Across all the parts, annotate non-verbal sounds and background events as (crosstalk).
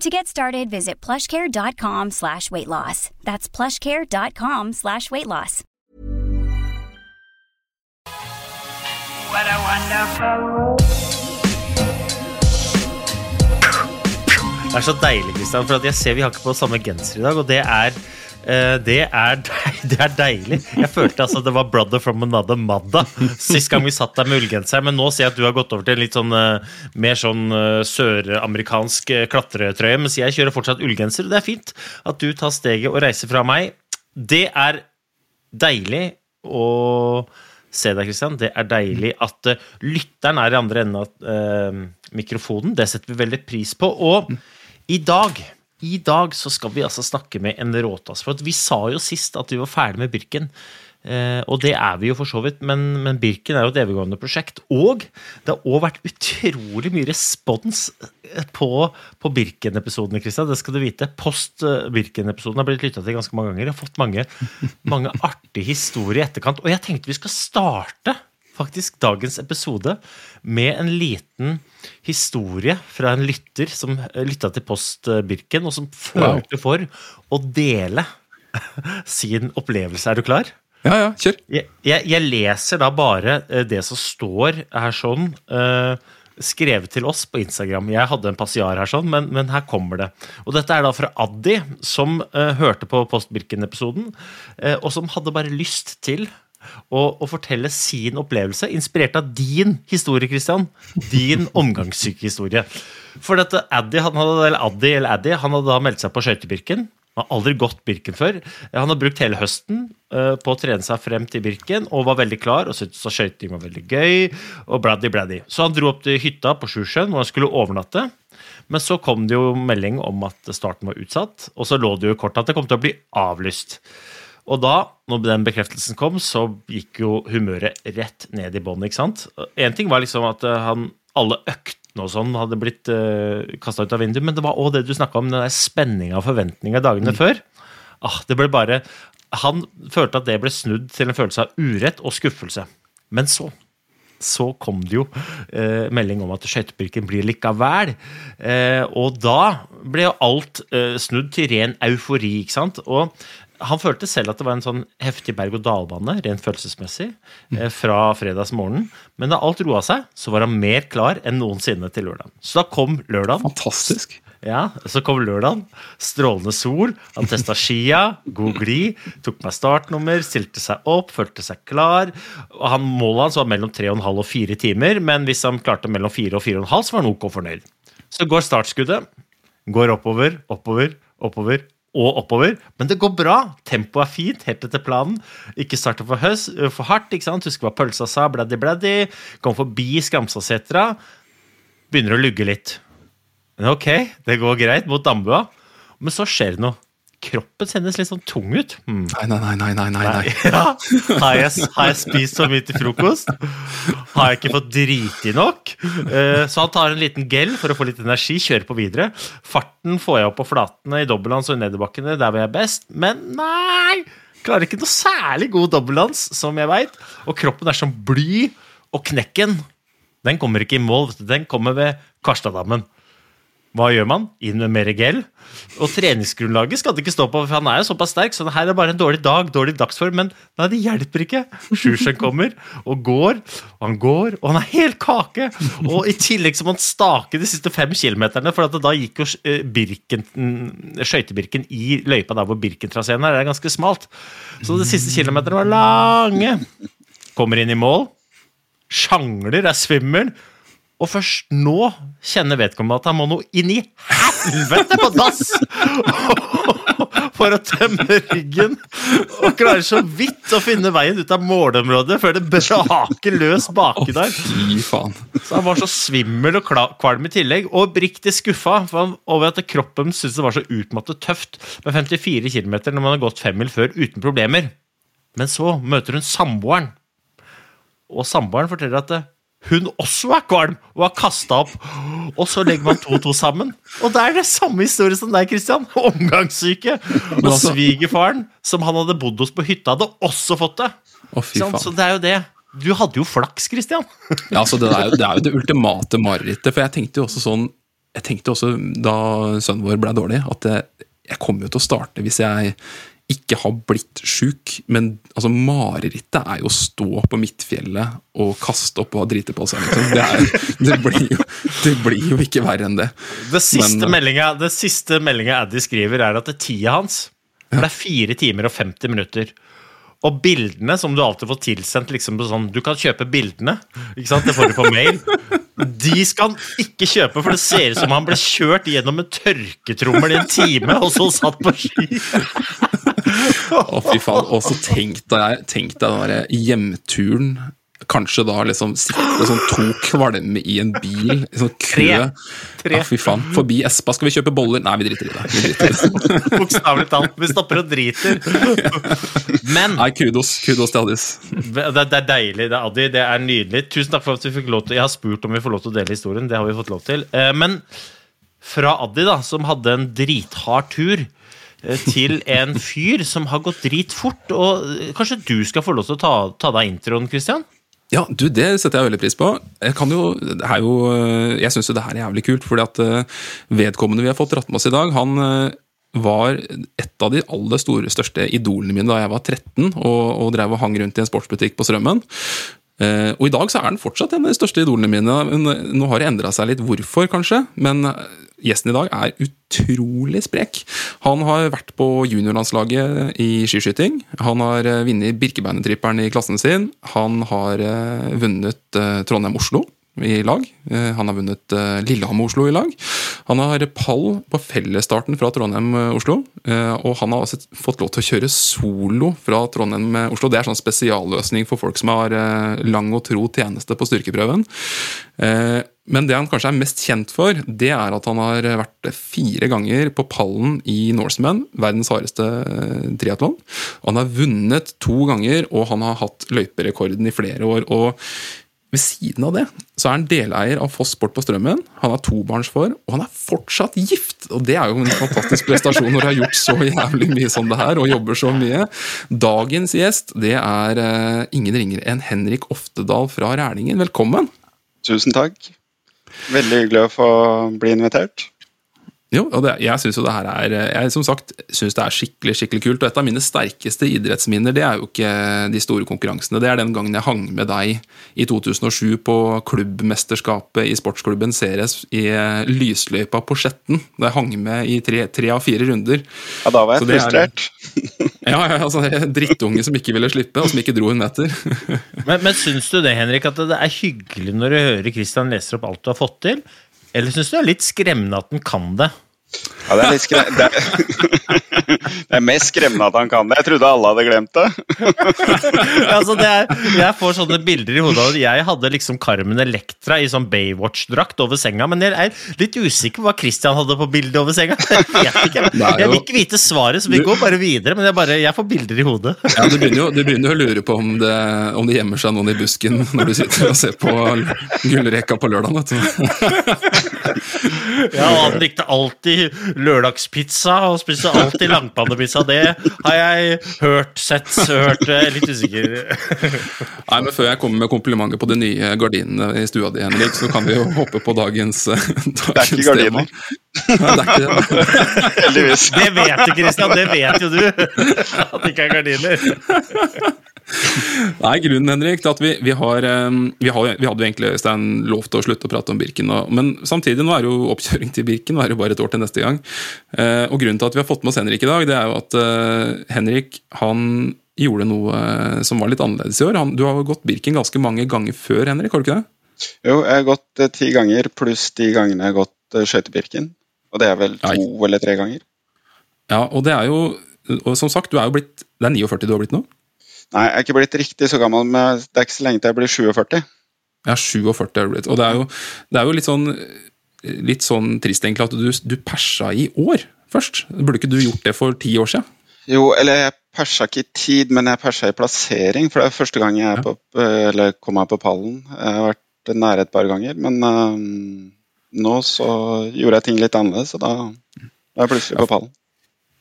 To get started, visit plushcare.com slash weight loss. That's plushcare.com slash weight loss. What a wonderful Det er så deilig, Kristian, for at jeg ser vi har ikke på samme genser i dag, og det er det er, (laughs) det er deilig. Jeg følte altså det var 'brother from another mother' sist gang vi satt der med ullgenser. Men nå ser jeg at du har gått over til en litt sånn eh, mer sånn eh, søramerikansk eh, klatretrøye. Mens jeg kjører fortsatt ullgenser. Det er fint at du tar steget og reiser fra meg. Det er deilig å se deg, Kristian. Det er deilig at eh, lytteren er i andre enden av eh, mikrofonen. Det setter vi veldig pris på. Og i dag i dag så skal vi altså snakke med en råtass. For vi sa jo sist at vi var ferdig med Birken. Eh, og det er vi jo for så vidt, men, men Birken er jo et evigående prosjekt. Og det har òg vært utrolig mye respons eh, på, på Birken-episodene, Kristian. Det skal du vite. Post eh, Birken-episoden har blitt lytta til ganske mange ganger. Jeg har fått mange, mange artige (laughs) historier i etterkant. Og jeg tenkte vi skal starte faktisk dagens episode med en liten historie fra en lytter som lytta til Post Birken, og som følte for å dele sin opplevelse. Er du klar? Ja, ja, kjør. Jeg, jeg, jeg leser da bare eh, det som står her sånn uh, skrevet til oss på Instagram. Jeg hadde en passiar her sånn, men, men her kommer det. Og dette er da fra Addi, som uh, hørte på Post Birken-episoden, uh, og som hadde bare lyst til å, og, fortelle sin opplevelse, inspirert av din historie, Christian. Din (laughs) omgangssykehistorie. For dette han hadde, eller Addy, eller Addy, han hadde da meldt seg på skøytebirken. Han har aldri gått Birken før. Han har brukt hele høsten eh, på å trene seg frem til Birken og var veldig klar og syntes at skøyting var veldig gøy. og bladdy bladdy. Så han dro opp til hytta på Sjusjøen hvor han skulle overnatte. Men så kom det jo melding om at starten var utsatt, og så lå det jo i kortet at det kom til å bli avlyst. Og da, når den bekreftelsen kom, så gikk jo humøret rett ned i bånn. ikke sant? En ting var liksom at eh, han, alle øktene og sånn hadde blitt uh, kasta ut av vinduet, men det var òg det du snakka om, den der spenninga og forventninga dagene før. Ah, det ble bare Han følte at det ble snudd til en følelse av urett og skuffelse. Men så så kom det jo eh, melding om at skøytebirken blir likevel. Eh, og da ble jo alt eh, snudd til ren eufori. ikke sant? Og han følte selv at det var en sånn heftig berg-og-dal-bane, rent følelsesmessig, eh, fra fredagsmorgenen. Men da alt roa seg, så var han mer klar enn noensinne til lørdag. Så da kom lørdag. Fantastisk. Ja, Så kom lørdagen. Strålende sol. Han testa skia, god glid. Tok meg startnummer, stilte seg opp, følte seg klar. Og han, Målet hans var mellom 3,5 og 4 timer, men hvis han klarte mellom 4 og 4,5, så var han ok fornøyd. Så går startskuddet. Går oppover, oppover, oppover og oppover. Men det går bra. Tempoet er fint, helt etter planen. Ikke starte for, høst, for hardt. ikke sant? Husker hva pølsa sa. Bladdy, bladdy. Kom forbi Skamsasetra. Begynner å lugge litt. Men ok, det går greit mot Dambua. Men så skjer det noe. Kroppen kjennes litt sånn tung ut. Mm. Nei, nei, nei, nei, nei, nei. (laughs) Ja. Har, jeg, har jeg spist for mye til frokost? Har jeg ikke fått driti nok? Eh, Så han tar en liten gel for å få litt energi, kjører på videre. Farten får jeg opp på flatene i dobbeltlands og i nedoverbakkene, der hvor jeg er best. Men nei! Klarer ikke noe særlig god dobbeltlands, som jeg veit. Og kroppen er som bly. Og knekken, den kommer ikke i mål. Den kommer ved Karstadammen. Hva gjør man? Inn med mer gel. Og treningsgrunnlaget skal det ikke stå på, for han er jo såpass sterk. Så her er det bare en dårlig dag, dårlig dagsform. Men nei, det hjelper ikke. Sjusjen kommer og går, og han går, og han er helt kake. Og i tillegg så må han stake de siste fem kilometerne, for da gikk jo eh, Birken, skøytebirken i løypa der hvor Birken-traseen er. Det er ganske smalt. Så de siste kilometerne var lange. Kommer inn i mål. Sjangler, er svimmel. Og først nå kjenner vedkommende at han må noe inn i helvete på dass! (laughs) For å tømme ryggen. Og klarer så vidt å finne veien ut av målområdet før det braker løs baki der. Så han var så svimmel og kvalm i tillegg, og oppriktig skuffa over at kroppen syntes det var så utmattet tøft med 54 km når man har gått femmil før uten problemer. Men så møter hun samboeren, og samboeren forteller at hun også er kvalm og har kasta opp. Og så legger man to og to sammen. Og det er det samme historie som deg, Christian. Omgangssyke. (laughs) Og svigerfaren, som han hadde bodd hos på hytta, hadde også fått det. Å, fy Sant? Så det er jo det. Du hadde jo flaks, Christian. (laughs) Ja, altså, det, er jo, det er jo det ultimate marerittet. For jeg tenkte jo også sånn Jeg tenkte også da sønnen vår ble dårlig, at jeg, jeg kommer jo til å starte hvis jeg ikke har blitt sjuk. Men altså, marerittet er jo å stå på Midtfjellet og kaste opp og drite på seg. Liksom. Det, er, det, blir jo, det blir jo ikke verre enn det. Det siste Men- meldinga Addy skriver, er at det tida hans For det er 4 timer og 50 minutter. Og bildene som du alltid får tilsendt liksom på sånn, Du kan kjøpe bildene. ikke sant? Det får du på mail. De skal han ikke kjøpe, for det ser ut som han ble kjørt gjennom en tørketrommel i en time, og så satt på ski. Å, fy faen. Og så tenk deg, tenk deg den derre hjemturen. Kanskje da liksom sitte sånn to kvalme i en bil, i sånn kø. Tre. Tre. Ja, fy faen. Forbi Espa, skal vi kjøpe boller? Nei, vi driter i det. Vi driter i det. (laughs) Bokstavelig talt. Vi stopper og driter. Men Nei, kudos, kudos til Addis. Det, det er deilig. Det er, Addi. det er nydelig. Tusen takk for at vi fikk lov til Jeg har spurt om vi får lov til å dele historien. Det har vi fått lov til. Eh, Men fra Addi, da, som hadde en drithard tur, til en fyr som har gått dritfort. Og eh, kanskje du skal få lov til å ta, ta deg introen, Christian? Ja, du, det setter jeg veldig pris på. Jeg kan jo, det er jo, jeg syns jo det her er jævlig kult, fordi at eh, vedkommende vi har fått dratt med oss i dag, han eh, var et av de aller store, største idolene mine da jeg var 13 og, og drev og hang rundt i en sportsbutikk på Strømmen. Eh, og i dag så er han fortsatt en av de største idolene mine. Eh, nå har det endra seg litt hvorfor, kanskje. Men eh, gjesten i dag er utrolig sprek. Han har vært på juniorlandslaget i skiskyting. Han har eh, vunnet Birkebeinertripperen i klassen sin. Han har eh, vunnet eh, Trondheim-Oslo i lag. Han har vunnet eh, Lillehammer-Oslo i lag. Han har pall på fellesstarten fra Trondheim-Oslo. Og han har også fått lov til å kjøre solo fra Trondheim-Oslo. Det er sånn spesialløsning for folk som har lang og tro tjeneste på styrkeprøven. Men det han kanskje er mest kjent for, det er at han har vært fire ganger på pallen i Norseman, verdens hardeste eh, triatlon. Han har vunnet to ganger, og han har hatt løyperekorden i flere år. og ved siden av det så er han deleier av Foss Sport på Strømmen. Han har tobarnsfar, og han er fortsatt gift! Og det er jo en fantastisk prestasjon når du har gjort så jævlig mye som det her, og jobber så mye. Dagens gjest det er eh, ingen ringere enn Henrik Oftedal fra Rælingen. Velkommen! Tusen takk. Veldig hyggelig å få bli invitert. Jo, og det, jeg synes jo det her er Jeg som sagt synes det er skikkelig skikkelig kult. Og et av mine sterkeste idrettsminner det er jo ikke de store konkurransene. Det er den gangen jeg hang med deg i 2007 på klubbmesterskapet i sportsklubben Ceres i lysløypa på Skjetten. Da jeg hang med i tre, tre av fire runder. Ja, da var jeg det er- frustrert. (laughs) Ja, ja, altså Drittunge som ikke ville slippe, og som ikke dro en meter. (laughs) Men, men syns du det, Henrik, at det er hyggelig når du hører Christian leser opp alt du har fått til? Eller syns du det er litt skremmende at den kan det? Ja, det er litt skre... Det er... (laughs) det er mest skremmende at han kan det. Jeg trodde alle hadde glemt det. (laughs) altså det er, jeg får sånne bilder i hodet jeg hadde liksom Carmen Electra i sånn Baywatch-drakt over senga, men jeg er litt usikker på hva Christian hadde på bildet over senga. (laughs) Jeg vet ikke. Jeg vil ikke vite svaret, så vi går bare videre, men jeg, bare, jeg får bilder i hodet. Ja, Du begynner jo, du begynner jo å lure på om det, om det gjemmer seg noen i busken når du sitter og ser på gullrekka på lørdag. vet du. Ja, og han likte alltid lørdagspizza og spiste alltid langpannepizza. Det har jeg hørt, sett, hørt. eh, Litt usikker. Nei, men Før jeg kommer med komplimenter på de nye gardinene i stua di, Henrik, så kan vi jo hoppe på dagens, dagens Det er ikke gardiner. Nei, det er ikke det. (laughs) Heldigvis. Det vet du, Christian. Det vet jo du. At det ikke er gardiner. Nei, grunnen Henrik, til at vi, vi, har, vi, har, vi hadde jo egentlig Øystein, lovt å slutte å prate om Birken, og, men samtidig nå er jo oppkjøring til Birken. Nå er jo bare et år til neste gang. Eh, og Grunnen til at vi har fått med oss Henrik i dag, det er jo at eh, Henrik han gjorde noe eh, som var litt annerledes i år. Han, du har jo gått Birken ganske mange ganger før, Henrik? har du ikke det? Jo, jeg har gått ti ganger pluss de gangene jeg har gått skøytebirken. Og det er vel Nei. to eller tre ganger. Ja, og det er jo og som sagt, du er jo blitt Det er 49 du har blitt nå? Nei, jeg er ikke blitt riktig så gammel, men det er ikke så lenge til jeg blir 47. Ja, 47 er du blitt. Og det er jo, det er jo litt sånn Litt sånn trist egentlig at du, du persa i år først. Burde ikke du gjort det for ti år siden? Jo, eller jeg persa ikke i tid, men jeg persa i plassering. For det er første gang jeg er på, eller kom meg på pallen. Jeg har vært nære et par ganger, men um, nå så gjorde jeg ting litt annerledes, og da var jeg plutselig på pallen.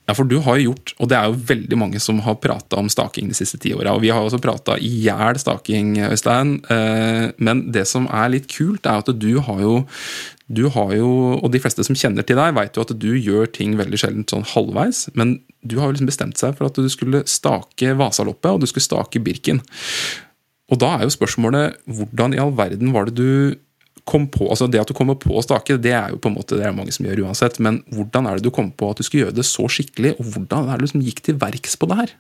Ja, for du har jo gjort, og det er jo veldig mange som har prata om staking de siste ti åra. Og vi har også prata i hjel staking, Øystein. Eh, Men det som er litt kult, er at du har jo du har jo, og de fleste som kjenner til deg, vet jo at du gjør ting veldig sjelden sånn halvveis, men du har jo liksom bestemt seg for at du skulle stake Vasaloppet, og du skulle stake Birken. Og da er jo spørsmålet hvordan i all verden var det du kom på altså Det at du kommer på å stake, det er jo på en måte det er mange som gjør uansett, men hvordan er det du kom på at du skulle gjøre det så skikkelig, og hvordan er det du liksom gikk til verks på det her?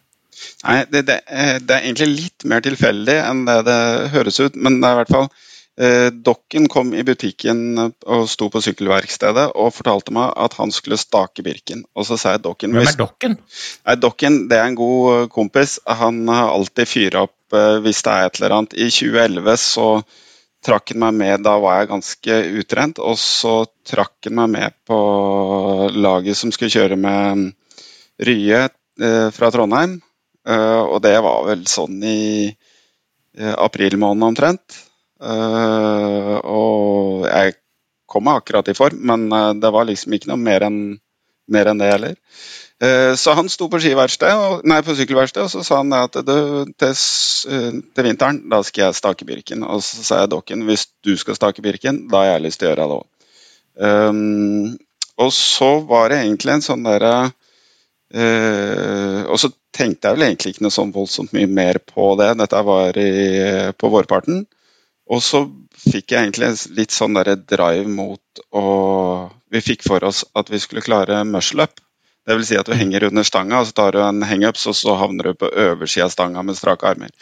Nei, det, det, eh, det er egentlig litt mer tilfeldig enn det det høres ut, men det er i hvert fall eh, Dokken kom i butikken og sto på sykkelverkstedet og fortalte meg at han skulle stake Birken. Og så sa jeg Dokken Hvem er dokken? Nei, Dokken det er en god eh, kompis. Han har alltid fyra opp eh, hvis det er et eller annet. I 2011 så trakk han meg med, da var jeg ganske utrent. Og så trakk han meg med på laget som skulle kjøre med Rye eh, fra Trondheim. Eh, og det var vel sånn i eh, april måned omtrent. Og jeg kom meg akkurat i form, men det var liksom ikke noe mer enn mer enn det heller. Eh, Så han sto på nei, på sykkelverkstedet, og så sa han at til, eh, til vinteren da skal jeg stake Birken. Og så sa jeg dokken hvis du skal stake Birken, da har jeg lyst til å gjøre det òg. Um, og så var det egentlig en sånn derre uh, Og så tenkte jeg vel egentlig ikke noe sånn voldsomt mye mer på det. Dette var i, på vårparten. Og så fikk jeg egentlig litt sånn derre drive mot å Vi fikk for oss at vi skulle klare muscle. Det vil si at du henger under stanga, og så tar du en hangups, og så havner du på øversida av stanga med strake armer.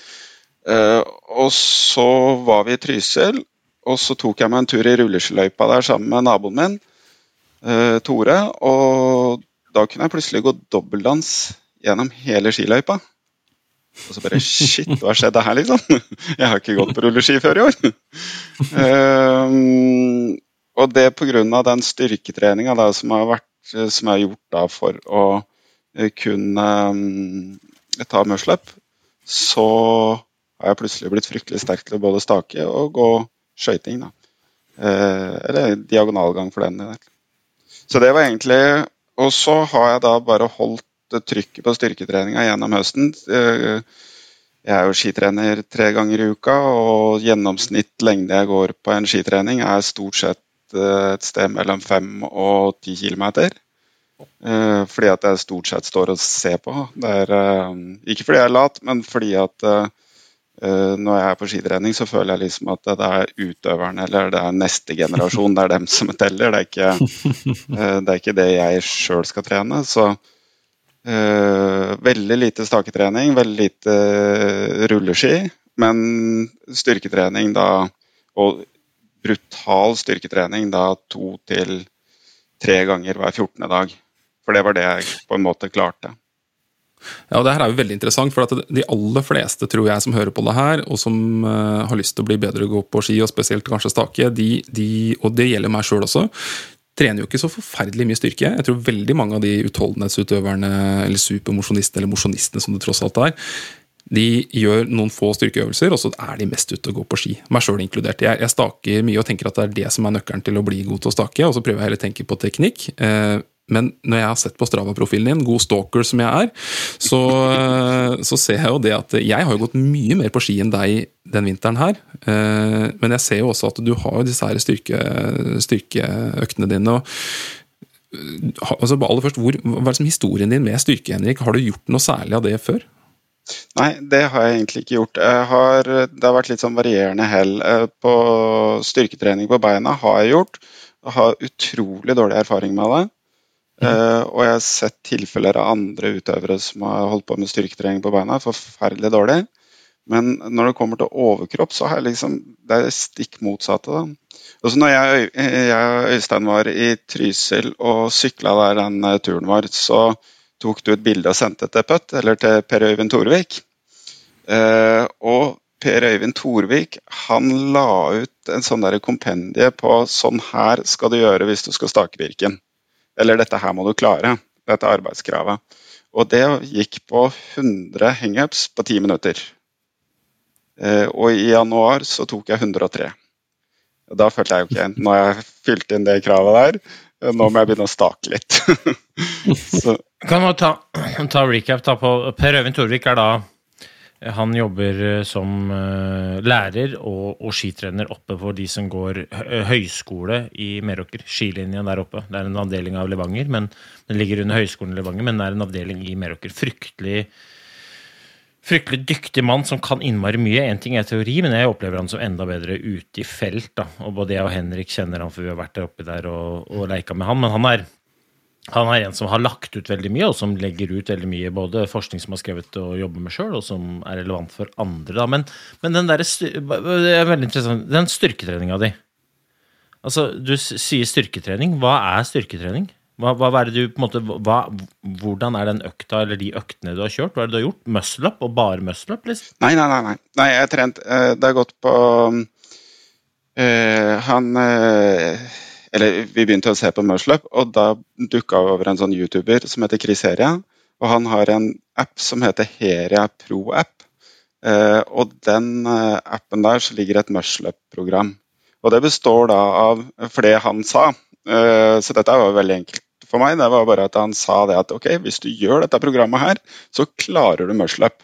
Uh, og så var vi i Trysil, og så tok jeg meg en tur i rulleskiløypa der sammen med naboen min, uh, Tore. Og da kunne jeg plutselig gå dobbeltdans gjennom hele skiløypa. Og så bare Shit, hva skjedde her, liksom? (laughs) Jeg har ikke gått på rulleski før i år. Um, (laughs) og det pga. den styrketreninga som har vært som jeg har gjort da for å eh, kunne um, ta muscle-up, så har jeg plutselig blitt fryktelig sterk til å både stake og gå skøyting. da. Eh, eller diagonalgang for den. Så det var egentlig Og så har jeg da bare holdt trykket på styrketreninga gjennom høsten. Eh, Jeg er jo skitrener tre ganger i uka, og gjennomsnitt lengde jeg går på en skitrening, er stort sett eh, et sted mellom 5 og 10 kilometer. Eh, Fordi at jeg stort sett står og ser på. Det er, eh, ikke fordi jeg er lat, men fordi at eh, eh, når jeg er på skitrening, så føler jeg liksom at det er utøverne eller det er neste generasjon, det er dem som teller. Det er ikke, (laughs) eh, det, er ikke det jeg sjøl skal trene. Så Eh, veldig lite staketrening, veldig lite eh, rulleski, men styrketrening da Og brutal styrketrening da to til tre ganger hver 14. dag. For det var det jeg på en måte klarte. Ja, og det her er jo veldig interessant, for de aller fleste tror jeg som hører på det her, og som uh, har lyst til å bli bedre å gå på ski, og spesielt kanskje stake, de, de, og det gjelder meg sjøl også, trener jo ikke så forferdelig mye styrke. Jeg tror veldig mange av de utholdenhetsutøverne, eller supermosjonistene, eller mosjonistene som det tross alt er, De gjør noen få styrkeøvelser, og så er de mest ute og går på ski. Meg sjøl inkludert. Jeg, jeg, staker mye og tenker at det er det som er nøkkelen til å bli god til å stake, og så prøver jeg heller å tenke på teknikk. Eh, men når jeg har sett på Strava-profilen din, god stalker som jeg er, så, eh, så, ser jeg jo det at jeg har gått mye mer på ski enn deg den vinteren her. Eh, men jeg ser jo også at du har disse her styrke, styrkeøktene dine. og altså aller først, hvor, Hva er liksom historien din med styrke, Henrik? Har du gjort noe særlig av det før? Nei, det har jeg egentlig ikke gjort. Har, det har vært litt sånn varierende hell. Eh, på styrketrening på beina har jeg gjort. Jeg har utrolig dårlig erfaring med det. Mm. Uh, og jeg har sett tilfeller av andre utøvere som har holdt på med styrketrening på beina. Forferdelig dårlig. Men når det kommer til overkropp, så er liksom Det er stikk motsatte. da. Og så når jeg, jeg og Øystein var i Trysil og sykla der den eh, turen vår, så tok du et bilde og sendte til Pøtt, eller til Per Øyvind Torvik. Eh, og Per Øyvind Torvik han la ut en sånn der kompendie på sånn her skal du gjøre hvis du skal stake Birken. Eller dette her må du klare. Dette arbeidskravet. Og det gikk på 100 hangups på 10 minutter. Eh, og i januar så tok jeg 103. Og da følte jeg ikke Nå har jeg fylt inn det kravet der, nå må jeg begynne å stake litt. (laughs) kan man ta, (clears throat) ta recap da på Per Øyvind Torvik er da han jobber eh, som uh, lærer og, og, skitrener oppe for de som går høyskole i Meråker. Skilinjen der oppe. Det er en avdeling av Levanger, men den ligger under høyskolen i Levanger, men det er en avdeling i Meråker. Fryktelig fryktelig dyktig mann som kan innmari mye. Én ting er teori, men jeg opplever han som enda bedre ute i felt. da. Og Både jeg og Henrik kjenner han, for vi har vært der oppe der og, og leika med han. Men han er, han er en som har lagt ut veldig mye, og som legger ut veldig mye. Både forskning som har skrevet og jobber med sjøl, og som er relevant for andre. da. Men, men den der, det er veldig interessant, den styrketreninga di Altså, Du sier styrketrening. Hva er styrketrening? Hva, hva, er du, på en måte, hva, hvordan er den økta eller de øktene du har kjørt? Hva er det du har gjort? Muscle up og bare muscle up? Liksom? Nei, nei, nei, nei. nei jeg har trent uh, Det har gått på øh, Han uh, Eller vi begynte å se på muscle og da dukka vi over en sånn YouTuber som heter Chris Heria. Og han har en app som heter Heria Pro App. og den appen der så ligger et muscle up-program. Og det består da av For det han sa, så dette var veldig enkelt for meg. Det var bare at han sa det at ok, hvis du gjør dette programmet her, så klarer du muscle-up.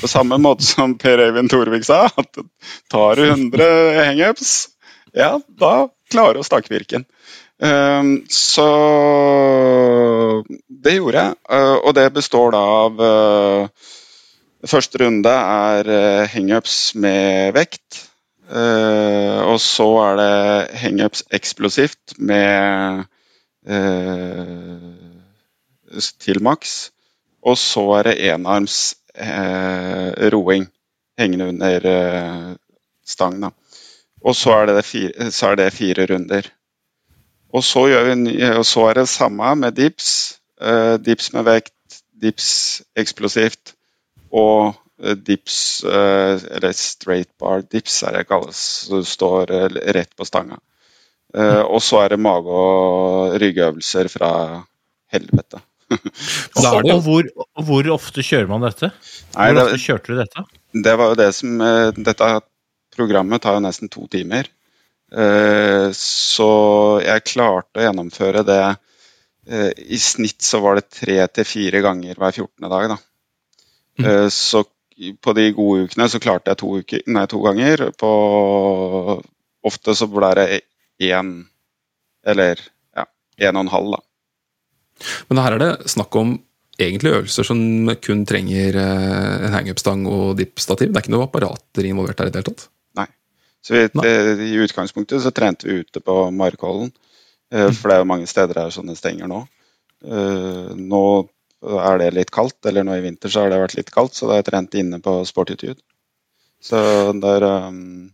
På samme måte som Per Øyvind Torvik sa, at tar du 100 hangups, ja, da klarer du å stake virken. Um, så det gjorde jeg, uh, og det består da av uh, Første runde er uh, hangups med vekt. Og så er det hangups eksplosivt med Eh, til maks. Og så er det enarms eh, roing hengende under eh, stang. Da. Og så er det, fire, så er det fire runder. Og så, vi, og så, er det samme med dips. Eh, dips med vekt, dips eksplosivt og eh, dips, eh, eller straight bar dips er det kalles. Så du står rett på stanga. Uh, og så er det mage- og ryggøvelser fra helvete. (laughs) og, og hvor, hvor, ofte kjører man dette? Hvor Nei, det, ofte kjørte du dette? Det var jo det som uh, Dette programmet tar jo nesten to timer. Uh, så jeg klarte å gjennomføre det I snitt så var det tre til fire ganger hver 14. dag, da. Mm. Så på de gode ukene så klarte jeg to, uker, nei, to ganger. På Ofte så ble det én eller ja, én og en halv, da. Men her er det snakk om egentlig øvelser som kun trenger eh, en hangup-stang og dip-stativ? Det er ikke noe apparater involvert her i det hele tatt? Så vi, Nei. I utgangspunktet så trente vi ute på Markholden, eh, mm. for det er jo mange steder her det stenger nå. Eh, nå er det litt kaldt, eller nå i vinter så har det vært litt kaldt, så da har jeg trent inne på Sportitude. Så er um,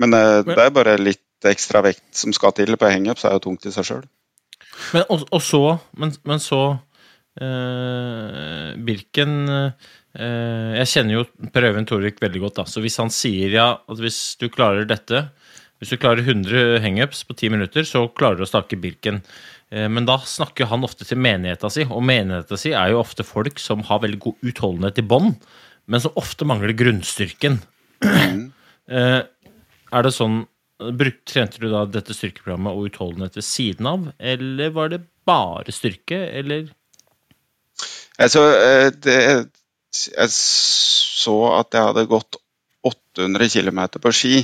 Men det er bare litt ekstra vekt som skal til på hangup, så er det jo tungt i seg sjøl. Men, og, og, så Men, men så eh, Birken eh, Jeg kjenner jo Per Øyvind Torvik veldig godt, da. Så hvis han sier ja, at hvis du klarer dette Hvis du klarer 100 hangups på 10 minutter, så klarer du å stake Birken. Eh, men da snakker han ofte til menigheta si, og menigheta si er jo ofte folk som har veldig god utholdenhet i bånd. men som ofte mangler grunnstyrken. Mm. er det sånn Trente du da dette styrkeprogrammet og utholdenhet ved siden av, eller var det bare styrke, eller? Altså, eh, det, jeg så at jeg hadde gått 800 km på ski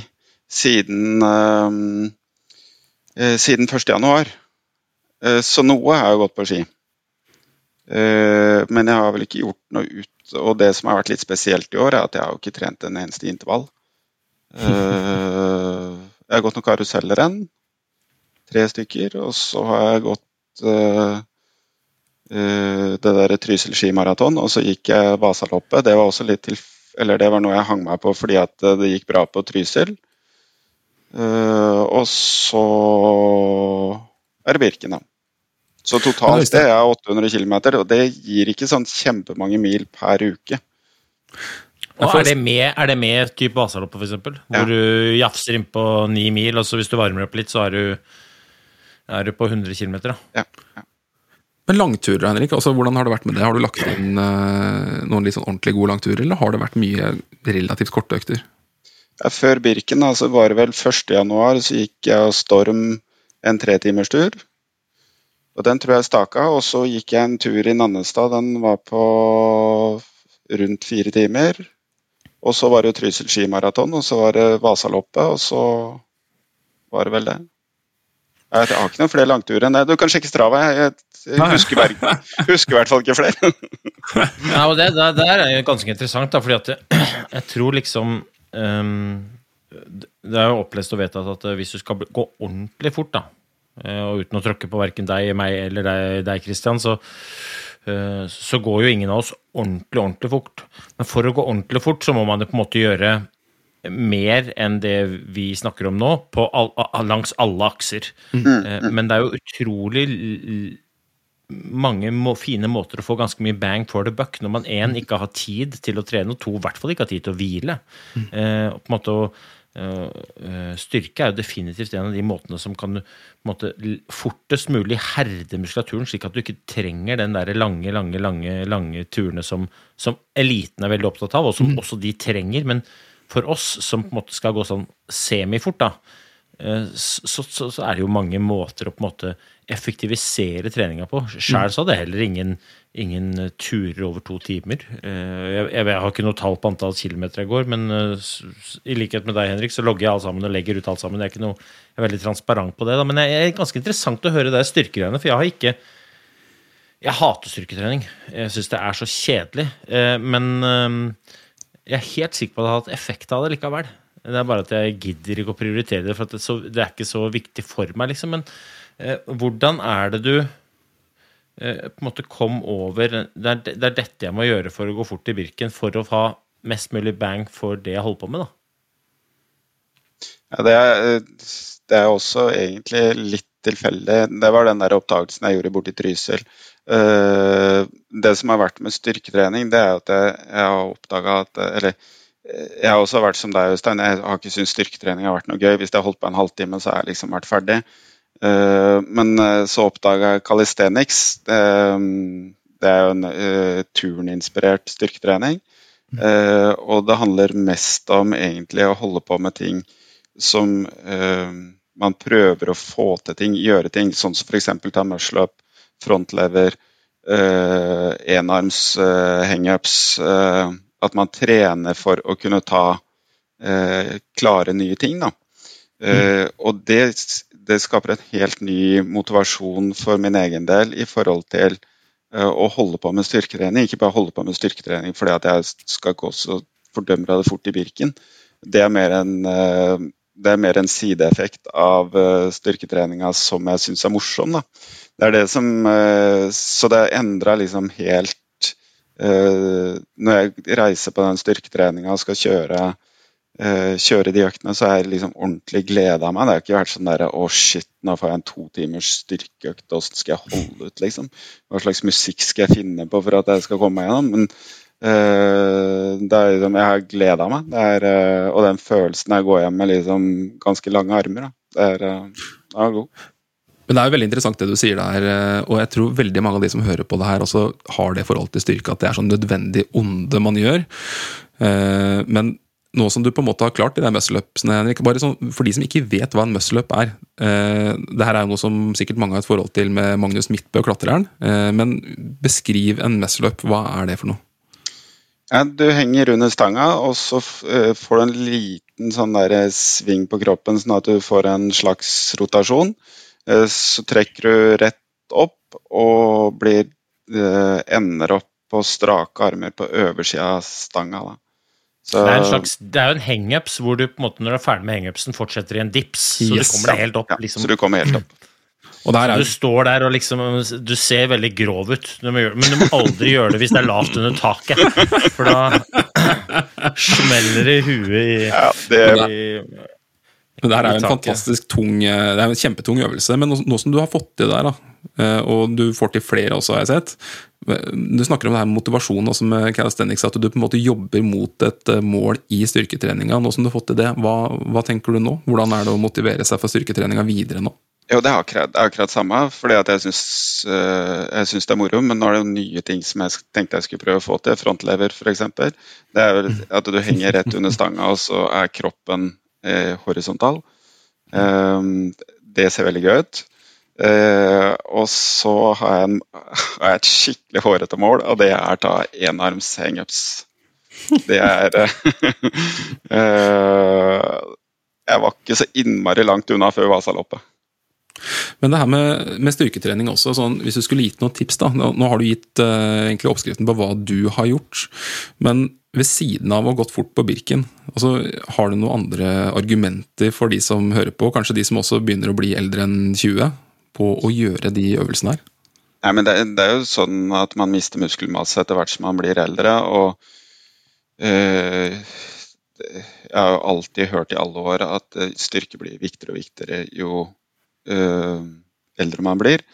siden, eh, eh, siden 1. januar. Eh, så noe har jeg gått på ski. Eh, men jeg har vel ikke gjort noe ut Og det som har vært litt spesielt i år, er at jeg har jo ikke trent en eneste intervall. Eh, jeg har gått noen karusellrenn, tre stykker, og så har jeg gått eh, det der Trysil skimaraton, og så gikk jeg Vasaloppet. Det var også litt til, eller det var noe jeg hang meg på fordi at det gikk bra på Trysil. Eh, og så er det Birken, da. Så totalt det er 800 km, og det gir ikke sånn kjempemange mil per uke. Og er det med, er det med type Vasaloppet, for eksempel? Ja. Hvor du jafser innpå ni mil, og så hvis du varmer opp litt, så er du, er du på 100 km, Ja. Ja. Men langturer, Henrik, altså, hvordan har det vært med det? Har du lagt inn uh, noen litt sånn ordentlig gode langturer, eller har det vært mye relativt korte økter? Ja, før Birken altså, så var det vel 1. januar, så gikk jeg og Storm en tretimerstur. Og den tror jeg staka, og så gikk jeg en tur i Nannestad. Den var på rundt fire timer. Og så var det jo Trysil skimaraton, og så var det Vasaloppet, og så var det vel det. Jeg har ikke noen flere langturer enn det. Du kan sjekke Strava. Jeg, jeg husker, husker i hvert fall ikke flere. (laughs) Ja, og det, det, det er ganske interessant, da, fordi at jeg, (clears throat) jeg tror liksom um, Det er jo opplest og vedtatt at hvis du skal gå ordentlig fort, da, eh, og uten å tråkke på verken deg, meg eller deg, deg Christian, så, eh, så går jo ingen av oss ordentlig, ordentlig fort. Men for å gå ordentlig fort, så må man jo på en måte gjøre mer enn det vi snakker om nå, på all, langs alle akser. Mm. Men det er jo utrolig mange må, fine måter å få ganske mye bang for the buck når man én ikke har tid til å trene, og to i hvert fall ikke har tid til å hvile. Eh, på en måte å eh, eh, Styrke er jo definitivt en av de måtene som kan måte, fortest mulig herde muskulaturen, slik at du ikke trenger den der lange, lange, lange, lange turene som, som eliten er veldig opptatt av, og som også de trenger. Men for oss som på en måte skal gå sånn semifort, da, så, så, så er det jo mange måter å på en måte effektivisere treninga på. Sjæl så hadde jeg heller ingen, ingen eh, turer over to timer. Eh, Jeg, jeg, jeg har ikke noe tall på antall kilometer jeg går, men eh, i likhet med deg, Henrik, så logger jeg alt sammen og legger ut alt sammen. Jeg er, noe, jeg er veldig transparent på det. Da. Men det er ganske interessant å høre det styrkegreiene, for jeg har ikke Jeg hater styrketrening. Jeg syns det er så kjedelig. Eh, Men eh, jeg er helt sikker på at det har hatt effekt av det likevel. Det er bare at jeg gidder ikke å prioritere det, for det, er så, det er ikke så viktig for meg, liksom. Men eh, hvordan er det du eh, på en måte kom over det er, det er dette jeg må gjøre for å gå fort i Birken, for å ha mest mulig bang for det jeg holder på med, da. Ja, det, er, det er også egentlig litt tilfeldig. Det var den der oppdagelsen jeg gjorde borti Trysil. Uh, det som har vært med styrketrening, det er at jeg, jeg har oppdaga at Eller jeg har også vært som deg, Øystein. Jeg har ikke syntes styrketrening har vært noe gøy. Hvis jeg har holdt på en halvtime, så har jeg liksom vært ferdig. Eh, men eh, så oppdaga jeg calisthenics. Eh, det er jo en turninspirert styrketrening. Eh, og det handler mest om egentlig å holde på med ting som man prøver å få til ting, gjøre ting, sånn som f.eks. ta muscle up, frontlever, enarms hangups. At man trener for å kunne ta eh, klare nye ting. Da. Eh, og det, det skaper en helt ny motivasjon for min egen del i forhold til eh, å holde på med styrketrening. Ikke bare holde på med styrketrening fordi at jeg skal gå så fordømmer det fort i Birken. Det er mer en, eh, det er mer en sideeffekt av eh, styrketreninga som jeg syns er morsom. Da. Det er det som, eh, så det endra liksom helt Når jeg reiser på den styrketreninga og skal kjøre, eh, kjøre de øktene, så er jeg liksom ordentlig gleda meg. Det har ikke vært sånn derre å shit, nå får jeg en to timers styrkeøkt, åssen skal jeg holde ut, liksom? Hva slags musikk skal jeg finne på for at jeg skal komme meg gjennom? Men Uh, det er liksom, jeg har gleda meg. Er, uh, og den følelsen jeg går hjem med liksom ganske lange armer, da. Det er, uh, det er god. Men det er jo veldig interessant det du sier der, eh, og jeg tror veldig mange av de som hører på det her, også har det forhold til styrke, at det er sånn nødvendig onde man gjør. Eh, men nå som du på en måte har klart de der muscle-upsene, Henrik, bare sånn, for de som ikke vet hva en muscle-up er eh, Det her er jo noe som sikkert mange har et forhold til med Magnus Midtbø, klatreren. Men beskriv en muscle-up. Hva er det for noe? Ja, du henger under stanga, og så får du en liten sånn sving på kroppen, sånn at du får en slags rotasjon. Eh, Så trekker du rett opp og blir, eh, ender opp på strake armer på øversida av stanga. Da. Så, Det er, en slags, det er jo en hangups hvor du på en måte når du er ferdig med hangupsen, fortsetter i en dips. Så Yes. du kommer deg helt opp. ja, liksom. så du kommer helt opp. (clears throat) Og der er Du står der og liksom Du ser veldig grov ut, du må gjøre, men du må aldri gjøre det hvis det er lavt under taket. For da (clears throat) smeller det i huet i, Ja, det, i Men det her er jo en fantastisk tung eh, Det er jo en kjempetung øvelse. Men nå, som du har fått til det der, da, eh, og du får til flere også, har jeg sett eh, Du snakker om det her med motivasjon også med calisthenics, at du på en måte jobber mot et mål i styrketreninga. Nå som du har fått til det, hva, hva tenker du nå? Hvordan er det å motivere seg for styrketreninga videre nå? jo, det er akkurat, det er akkurat samme, fordi jeg syns, det er moro. Men nå er det jo nye ting som jeg tenkte jeg skulle prøve å få til. Frontlever, f.eks. Det er vel at du henger rett under stanga, og så er kroppen eh, horisontal. Um, det ser veldig gøy ut. Eh, og så har jeg, en, (laughs) har jeg et skikkelig hårete mål, og det er ta enarms hangups. Det er eh, (laughs) eh, Jeg var ikke så innmari langt unna før Vasaloppet. Men det her med, med styrketrening også, sånn, hvis du skulle gitt noen tips da, Nå, nå har du gitt eh, egentlig oppskriften på hva du har gjort, men ved siden av å ha gått fort på Birken, altså, har du noen andre argumenter for de som hører på, kanskje de som også begynner å bli eldre enn 20, på å gjøre de øvelsene her? Nei, men det, det er jo sånn at man mister muskelmasse etter hvert som man blir eldre. og øh, Jeg har jo alltid hørt i alle år at eh, styrke blir viktigere og viktigere jo øh, eldre man blir.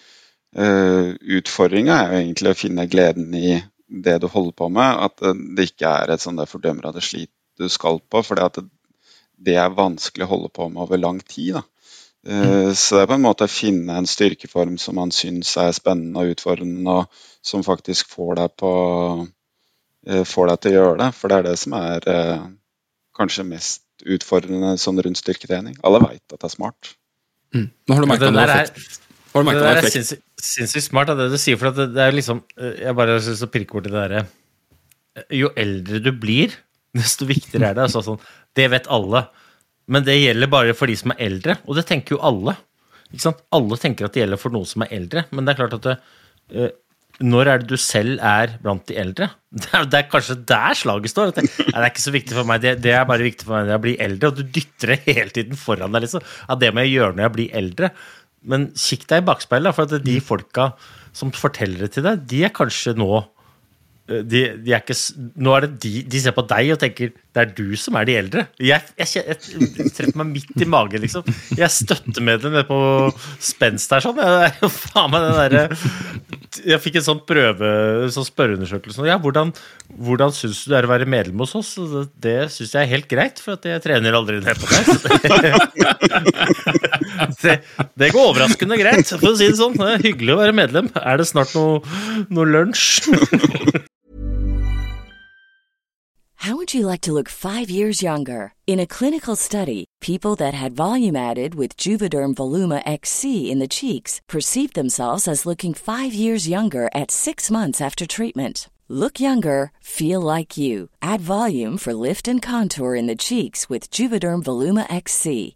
Uh, Utfordringa er jo egentlig å finne gleden i det du holder på med. At eh, det ikke er et sånn der fordømmer av det slit du skal på. For det, det er vanskelig å holde på med over lang tid. da. Mm. Så det er på en måte å finne en styrkeform som man syns er spennende og utfordrende, og som faktisk får deg, på, eh, får deg til å gjøre det. For det er det som er eh, kanskje mest utfordrende sånn rundt styrketrening. Alle veit at det er smart. Mm. Nå har du merka noe effekt. Har du merket der Det er sinnssykt smart, det du sier. For at det, er liksom eh, Jeg bare har lyst til å pirke borti det derre eh, Jo eldre du blir, (laughs) desto viktigere er det. Altså, sånn, det vet alle. Men det gjelder bare for de som er eldre, og det tenker jo alle. Ikke sant? Alle tenker at det gjelder for noen som er eldre, men det er klart at det, eh, når er det du selv er blant de eldre? (laughs) Det er, det er kanskje der slaget står. At det, det er ikke så viktig for meg, det, det er bare viktig for meg når jeg blir eldre. Og du dytter det (laughs) hele tiden foran deg. liksom. Ja, det må jeg gjøre når jeg blir eldre. Men kikk deg i bakspeilet, for at de folka som forteller det til deg, de er kanskje nå eh, de, de er ikke, nå er det de, de ser på deg og tenker det er du som er de eldre. Jeg, jeg, jeg, jeg, treffer meg midt i magen, liksom. Jeg støtter med det på spenst her. sånn. Jeg, faen meg den der, Jeg fikk en sånn prøve, sånn spørreundersøkelse. Ja, hvordan, hvordan syns du det er å være medlem hos oss? Det, det syns jeg er helt greit, for at jeg trener aldri ned på deg. (laughs) det, det går overraskende greit, for å si det sånn. Det er hyggelig å være medlem. Er det snart noe, noe lunsj? How would you like to look five years younger? In a clinical study, people that had volume added with Juvederm Voluma XC in the cheeks perceived themselves as looking five years younger at six months after treatment. Look younger, feel like you. Add volume for lift and contour in the cheeks with Juvederm Voluma XC.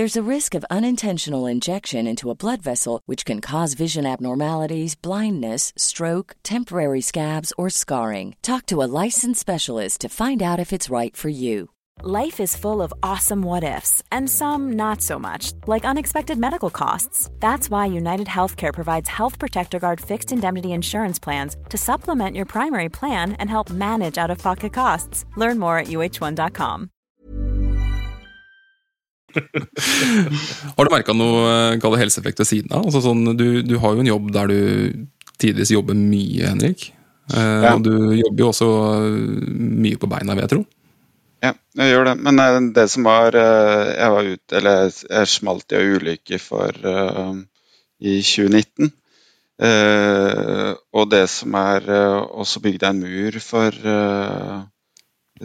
There's a risk of unintentional injection into a blood vessel, which can cause vision abnormalities, blindness, stroke, temporary scabs, or scarring. Talk to a licensed specialist to find out if it's right for you. Life is full of awesome what ifs, and some not so much, like unexpected medical costs. That's why United Healthcare provides Health Protector Guard fixed indemnity insurance plans to supplement your primary plan and help manage out of pocket costs. Learn more at uh1.com. (laughs) Har du merka noe kall det helseeffekt ved siden av? Altså sånn, du, du har jo en jobb der du tidvis jobber mye, Henrik. Eh, Ja. Og du jobber jo også mye på beina, vil jeg tro. Ja, jeg gjør det. Men eh, det som var eh, Jeg var ute Eller jeg smalt i en ulykke for uh, i 2019. Uh, og det som er uh, Og så bygde jeg en mur for uh,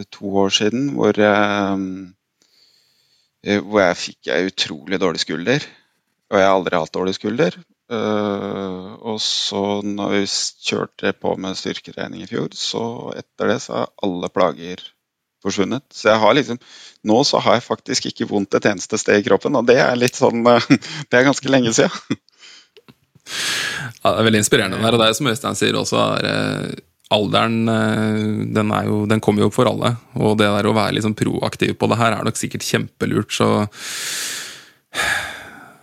to år siden hvor jeg eh, Hvor jeg fikk ei utrolig dårlig skulder. Og jeg har aldri hatt dårlig skulder. Eh, og så når vi kjørte på med styrketrening i fjor, så etter det så har alle plager forsvunnet. Så jeg har liksom Nå så har jeg faktisk ikke vondt et eneste sted i kroppen, og det er litt sånn eh, (laughs) Det er ganske lenge siden. Ja, det er veldig inspirerende. og det er som Øystein sier også, er, eh, alderen eh, den, jo, den kommer jo for alle. Og det der å være liksom proaktiv på det her er nok sikkert kjempelurt, så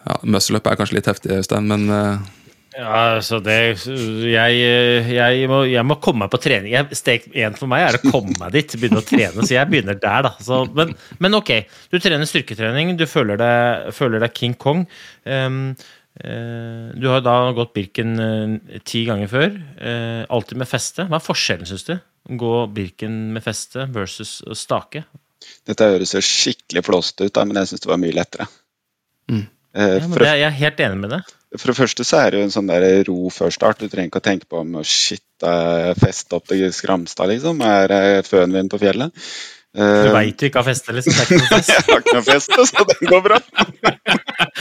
ja, Muscle up er kanskje litt heftig, Øystein, men eh, Ja, altså det jeg, jeg, må, jeg må komme meg på trening. Steg én for meg er å komme meg dit, begynne å trene. Så jeg begynner der, da. Så, men, men ok, du trener styrketrening, du føler deg, føler deg King Kong. Um, du har da gått Birken eh, ti ganger før. eh, alltid med feste. Hva er forskjellen, syns du? Gå Birken med feste versus stake? Dette høres jo skikkelig flåsete ut, da, men jeg syns det var mye lettere. Mm. Eh, Ja, men det, jeg er helt enig med det. for det første så er det jo en sånn der ro før start. Du trenger ikke å tenke på om shit, fest opp til Skramstad, liksom. Er det føen min på fjellet? Du Eh, veit du ikke har feste, liksom. Det er ikke noe fest. (laughs) jeg har ikke noe feste, så det går bra.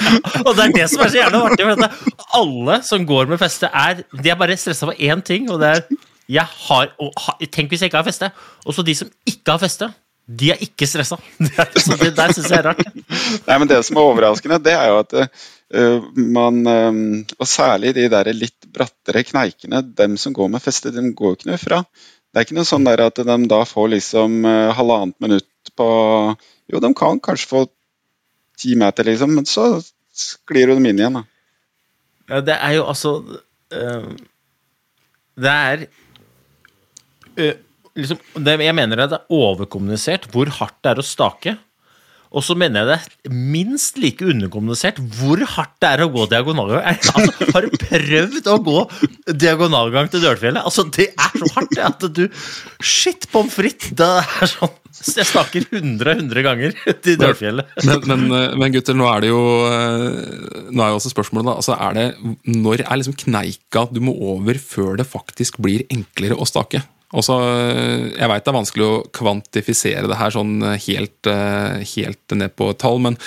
(laughs) Og det er det som er så gjerne artig. For alle som går med feste, er De er bare stressa for én ting, og det er jeg har, og, Tenk hvis jeg ikke har feste. Og så de som ikke har feste, de er ikke stressa. (laughs) Det, er, det der jeg er rart. Det som er overraskende, det er jo at uh, man um, Og særlig de der litt brattere kneikene, dem som går med feste, de går ikke noe fra. Det er ikke noe sånn der at de da får liksom uh, halvannet minutt på Jo, de kan kanskje få ti meter, liksom, men så sklir jo dem inn igjen. da. Ja, det er jo altså øh, Det er øh, liksom, det, Jeg mener at det er overkommunisert hvor hardt det er å stake. Og så mener jeg det minst like underkommunisert hvor hardt det er å gå diagonalgang. Altså, har du prøvd å gå diagonalgang til Dølfjellet? Altså, det er så hardt det, at du Shit, pommes frites! Det er sånn Jeg snakker 100-100 ganger til Dølfjellet. men, men, eh, men gutter, nå er det jo eh, Nå er jo også spørsmålet, da. Altså er det, når er liksom kneika du må over før det faktisk blir enklere å stake? Også, eh, jeg veit det er vanskelig å kvantifisere det her sånn helt, eh, helt ned på tall, men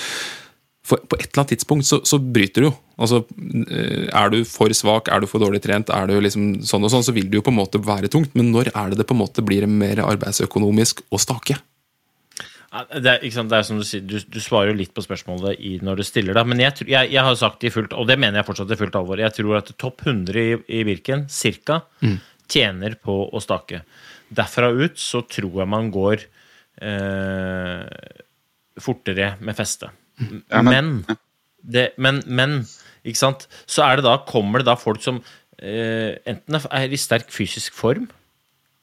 for, på et eller annet tidspunkt så, så bryter du jo. Altså, eh, er du for svak, er du for dårlig trent, er du liksom sånn og sånn, så vil det jo på en måte være tungt. Men når er det det på en måte blir mer arbeidsøkonomisk å stake? Det er, sant, det er som Du sier, du, du svarer jo litt på spørsmålet når du stiller det. Men jeg, jeg, jeg har sagt det i fullt, og det mener jeg fortsatt i fullt alvor. Jeg tror at topp 100 i, i Birken, cirka, tjener på å stake. Derfra ut så tror jeg man går eh, fortere med feste. Ja, men, men- det, men, men ikke sant? så er det da, kommer det da folk som eh, enten er i sterk fysisk form,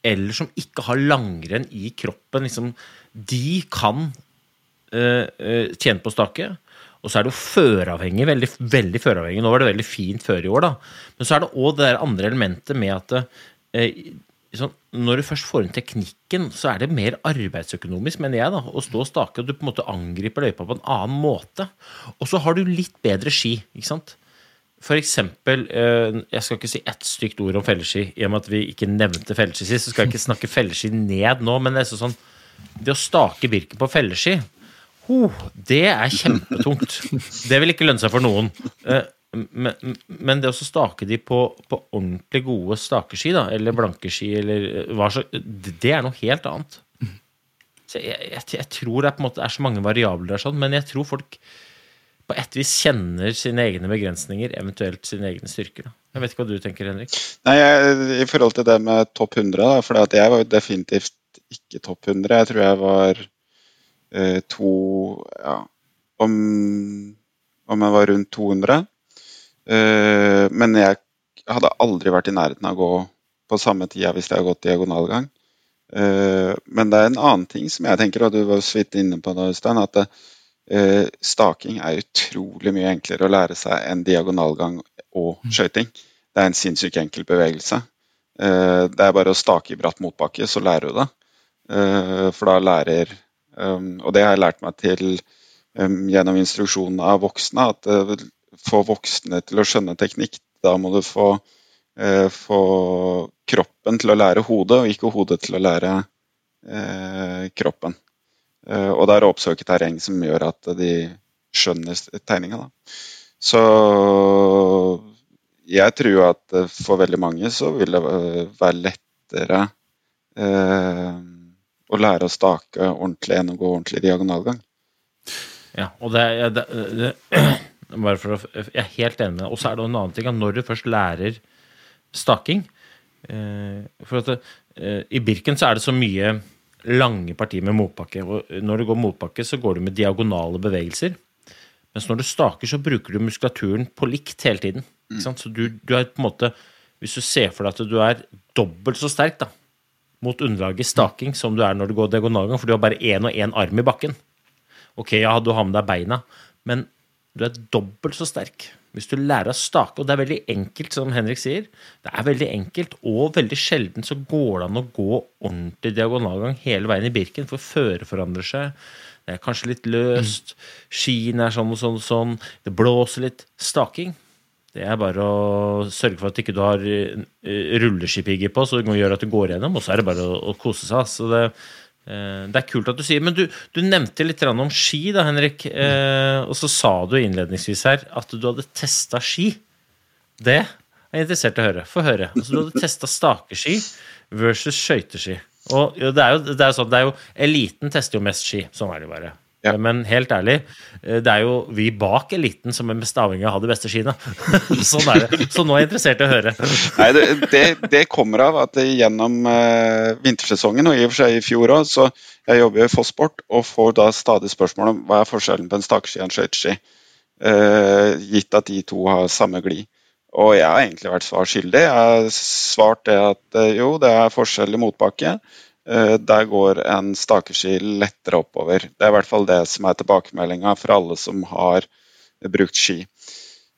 eller som ikke har langrenn i kroppen. Liksom, de kan eh, eh, tjene på å stake. Og så er det jo føravhengig, veldig, veldig føravhengig. Nå var det veldig fint før i år, da. Men så er det òg det der andre elementet med at eh, sånn, når du først får inn teknikken, så er det mer arbeidsøkonomisk, mener jeg, da, å stå og stake, og du på en måte angriper løypa på en annen måte. Og så har du litt bedre ski, ikke sant. For eksempel, eh, jeg skal ikke si ett stygt ord om felleski, i og med at vi ikke nevnte felleski sist, så skal jeg ikke snakke felleski ned nå, men det er sånn Det å stake Birken på felleski, ho, det er kjempetungt. Det vil ikke lønne seg for noen. Eh, Men, men det å stake de på, på ordentlig gode stakeski, da, eller blankeski, eller eh, hva så, det er noe helt annet. Så jeg, jeg, jeg tror det er, måte, er så mange variabler der, sånn, men jeg tror folk på et vis kjenner sine egne begrensninger, eventuelt sine egne styrker. Da. Jeg vet ikke hva du tenker, Henrik? Nei, jeg, I forhold til det med topp 100, da, for jeg var jo definitivt ikke topp 100. Jeg tror jeg var to Ja, om, om jeg var rundt 200. Eh, men jeg hadde aldri vært i nærheten av å gå på samme tida hvis jeg hadde gått diagonalgang. Eh, men det er en annen ting som jeg tenker, og du var så vidt inne på det, Øystein, at eh, staking er utrolig mye enklere å lære seg enn diagonalgang og skøyting. Det er en sinnssykt enkel bevegelse. Eh, det er bare å stake i bratt motbakke, så lærer du det. For da lærer Og det har jeg lært meg til gjennom instruksjonen av voksne, at få voksne til å skjønne teknikk, da må du få eh, få kroppen til å lære hodet, og ikke hodet til å lære eh, kroppen. Eh, og det er å oppsøke terreng som gjør at de skjønner tegninga. Så jeg tror at for veldig mange så vil det være lettere eh, å lære å stake ordentlig enn å gå ordentlig diagonalgang. Ja, og det, det, det, bare for å, Jeg er helt enig med deg. Og så er det en annen ting at når du først lærer staking. Eh, for at eh, I Birken så er det så mye lange partier med motbakke. og Når du går motbakke, så går du med diagonale bevegelser. Mens når du staker, så bruker du muskulaturen på likt hele tiden. Så du, du, er på en måte Hvis du ser for deg at du er dobbelt så sterk da, mot underlaget staking som du er når du går diagonalgang, for du har bare én og én arm i bakken. Ok, ja, du har med deg beina, men du er dobbelt så sterk hvis du lærer å stake. Og det er veldig enkelt, som Henrik sier. Det er veldig enkelt, og veldig sjelden så går det an å gå ordentlig diagonalgang hele veien i Birken, for føret forandrer seg. Det er kanskje litt løst. Skiene er sånn og sånn og sånn. Det blåser litt. Staking. Det er bare å sørge for at ikke du har eh, rulleskipigger på, så det gjør at du går gjennom, og så er det bare å, å kose seg. Så det, Eh, det er kult at du sier Men du, du nevnte litt om ski, da, Henrik. Mm. og så sa du innledningsvis her at du hadde testa ski. Det er jeg interessert i å høre. Få høre. Altså, du hadde testa stakeski versus skøyteski. Og det er, jo, det er sånn, det er jo Eliten tester jo mest ski. Sånn er det bare. Ja. Men helt ærlig, eh, det er jo vi bak eliten som er mest avhengig av å ha de beste skiene. (laughs) sånn er det. Så nå er jeg interessert i å høre. Nei, det, det, det kommer av at gjennom uh, vintersesongen, og i og for seg i fjor òg, så jeg jobber jo i Fossport og får da stadig spørsmål om hva er forskjellen på en stakeski og en skøyteski. Uh, gitt at de to har samme glid. Og jeg har egentlig vært svar skyldig. Jeg har svart det at uh, jo, det er forskjell i motbakke. Eh, der går en stakeski lettere oppover. Det er i hvert fall det som er tilbakemeldinga for alle som har brukt ski.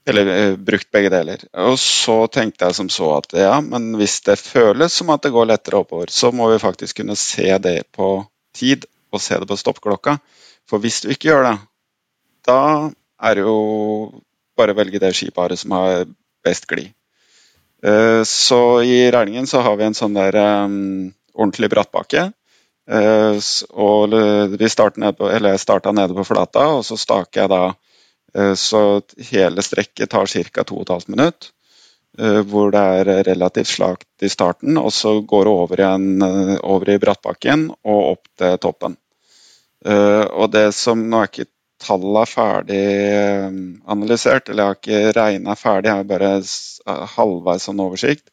Eller eh, brukt begge deler. Og så tenkte jeg som så at ja, men hvis det føles som at det går lettere oppover, så må vi faktisk kunne se det på tid, og se det på stoppklokka. For hvis du ikke gjør det, da er det jo bare å velge det skiparet som har best glid. Eh, så i regningen så har vi en sånn der ordentlig brattbakke. Eh, og vi starta nede på flata, og så staker jeg da eh, så hele strekket tar ca. 2 12 minutt. Eh, hvor det er relativt slakt i starten, og så går det over, igjen, over i brattbakken og opp til toppen. Og det som Nå er ikke tallene ferdig analysert, eller jeg har ikke regna ferdig, jeg har bare halvveis en oversikt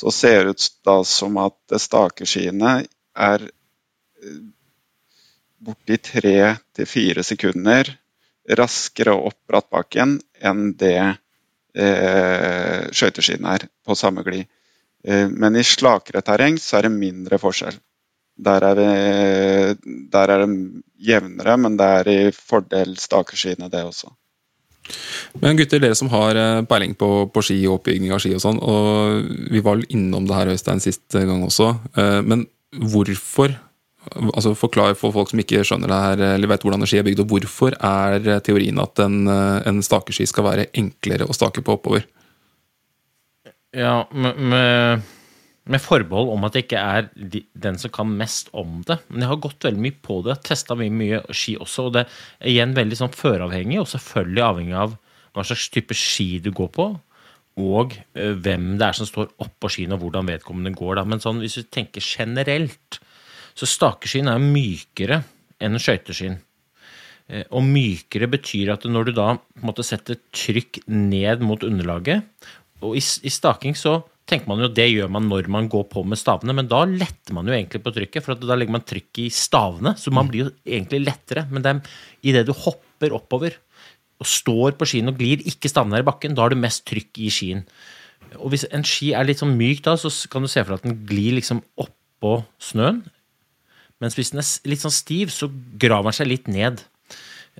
så ser det ut da som at stakeskiene er eh, borti tre til fire sekunder raskere opp brattbakken enn det eh, skøyteskiene er på samme glid. Eh, men i slakere terreng så er det mindre forskjell. Der er, vi, der er det jevnere, men det er i fordel stakeskiene, det også. Men gutter, dere som har eh, peiling på, på ski og oppbygging av ski og sånn, og vi var innom det her Øystein sist gang også, eh, men hvorfor altså Forklar for folk som ikke skjønner det her, eller vet hvordan ski er bygd, og hvorfor er teorien at en, eh, en stakeski skal være enklere å stake på oppover? Ja, med, med med forbehold om at jeg ikke er den som kan mest om det. Men jeg har gått veldig mye på det. Testa mye, mye ski også. Og det er igjen veldig sånn føravhengig, og selvfølgelig avhengig av hva slags type ski du går på. Og uh, hvem det er som står oppå skien, og hvordan vedkommende går. Da. Men sånn, hvis du tenker generelt, så stakeskien er mykere enn skøyteskien. Uh, og mykere betyr at når du da på en måte setter trykk ned mot underlaget Og i, i staking så tenker man jo det gjør man når man går på med stavene, men da letter man jo egentlig på trykket, for da legger man trykk i stavene, så man blir jo egentlig lettere. Men det er idet du hopper oppover og står på skien og glir, ikke stavene er i bakken, da har du mest trykk i skien. Og hvis en ski er litt sånn myk da, så kan du se for deg at den glir liksom oppå snøen. Mens hvis den er litt sånn stiv, så graver den seg litt ned.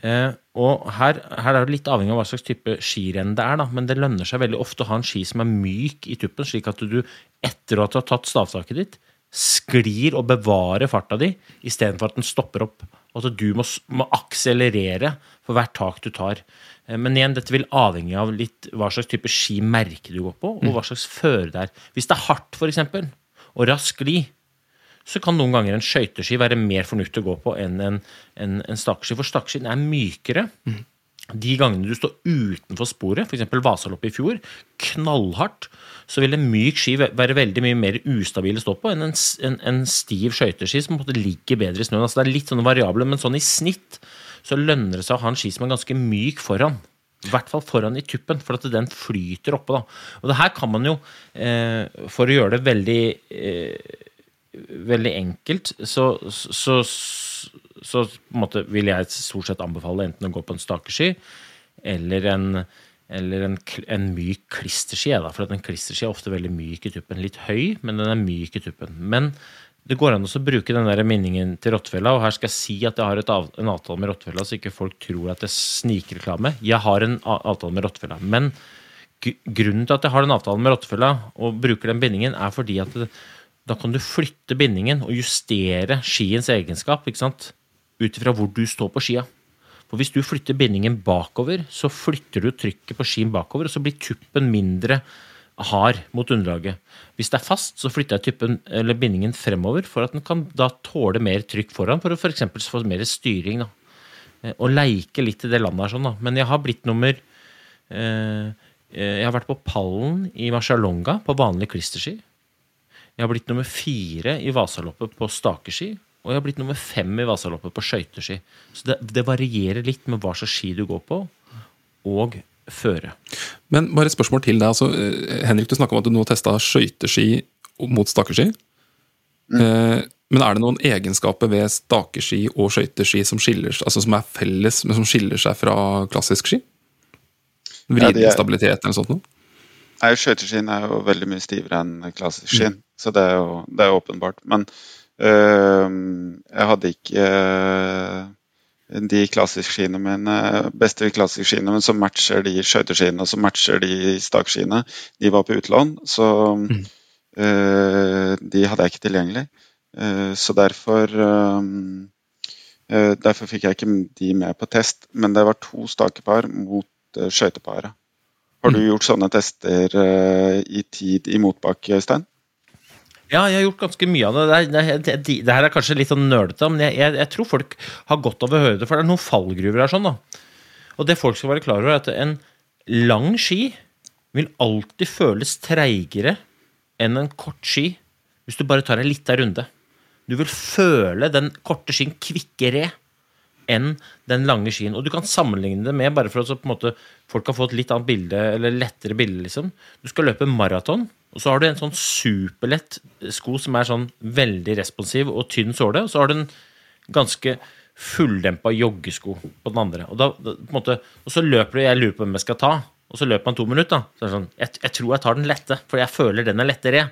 Eh, og her, her, er det litt avhengig av hva slags type skirenn det er, da, men det lønner seg veldig ofte å ha en ski som er myk i tuppen, slik at du etter at du har tatt stavtaket ditt, sklir og bevarer farta di istedenfor at den stopper opp. Og at du må, må, akselerere for hvert tak du tar. Eh, men igjen, dette vil avhenge av litt hva slags type skimerke du går på, og hva slags føre det er. Hvis det er hardt, f.eks., og rask gli, så kan noen ganger en skøyteski være mer fornuftig å gå på enn en, en, en stakeski. For stakeskien er mykere. Mm. De gangene du står utenfor sporet, f.eks. Vasaloppet i fjor, knallhardt, så vil en myk ski være veldig mye mer ustabil å stå på enn en, en, en stiv skøyteski som ligger bedre i snøen. Altså det er litt sånne variabler, men sånn i snitt så lønner det seg å ha en ski som er ganske myk foran. I hvert fall foran i tuppen, for at den flyter oppe. da. Og det her kan man jo, eh, for å gjøre det veldig eh, veldig enkelt, så, så, så, på en måte vil jeg stort sett anbefale enten å gå på en stakeski eller en, eller en, en myk klisterski. Da, for en klisterski er ofte veldig myk i tuppen. Litt høy, men den er myk i tuppen. Men det går an å bruke den der minningen til rottefella. Og her skal jeg si at jeg har av, en avtale med rottefella, så ikke folk tror at er snikreklame. Jeg har en avtale med rottefella. Men grunnen til at jeg har den avtalen med rottefella og bruker den bindingen, er fordi at det, da kan du flytte bindingen og justere skiens egenskap ut ifra hvor du står på skia. For hvis du flytter bindingen bakover, så flytter du trykket på skien bakover, og så blir tuppen mindre hard mot underlaget. Hvis det er fast, så flytter jeg typen, bindingen fremover for at den kan da tåle mer trykk foran, for å f.eks. få mer styring. Da. Eh, og leike litt i det landet her sånn, da. Men jeg har blitt nummer eh, eh, Jeg har vært på pallen i Marcialonga på vanlig klisterski. Jeg har blitt nummer fire i Vasaloppet på stakeski. Og jeg har blitt nummer fem i Vasaloppet på skøyteski. Så det, det, varierer litt med hva slags ski du går på, og føre. Men bare et spørsmål til deg. Altså, eh, Henrik, du snakka om at du nå testa skøyteski mot stakeski. Mm. Eh, men er det noen egenskaper ved stakeski og skøyteski som, altså som er felles, men som skiller seg fra klassisk ski? Vridningsstabilitet eller noe sånt noe? Skøyteskien er jo veldig mye stivere enn klassisk skien, mm. Så det er, jo, det er åpenbart. Men øh, jeg hadde ikke øh, de klassiskskiene mine, beste klassiskskiene men som matcher de skøyteskiene og som matcher de stakskiene. De var på utlån, så mm. øh, de hadde jeg ikke tilgjengelig. Uh, så derfor um, uh, Derfor fikk jeg ikke de med på test, men det var to stakepar mot uh, skøyteparet. Har du mm. gjort sånne tester i tid i motbakke, Øystein? Ja, jeg har gjort ganske mye av det. Det, det, det, det her er kanskje litt sånn nølete, men jeg, jeg, jeg, tror folk har godt av å høre det. For det er noen fallgruver her sånn, da. Og det folk skal være klar over, er at en lang ski vil alltid føles treigere enn en kort ski hvis du bare tar en liten runde. Du vil føle den korte skien kvikkere enn den lange skien. Og du kan sammenligne det med, bare for at måte, folk kan få et litt annet bilde, eller lettere bilde, liksom. Du skal løpe maraton, og så har du en sånn superlett sko som er sånn veldig responsiv og tynn såle, og så har du en ganske fulldempa joggesko på den andre. Og, da, da, måte, og så løper du, jeg lurer på hvem jeg skal ta, og så løper man to minutter. da. Så er det sånn, jeg, jeg tror jeg tar den lette, for jeg føler den er lettere.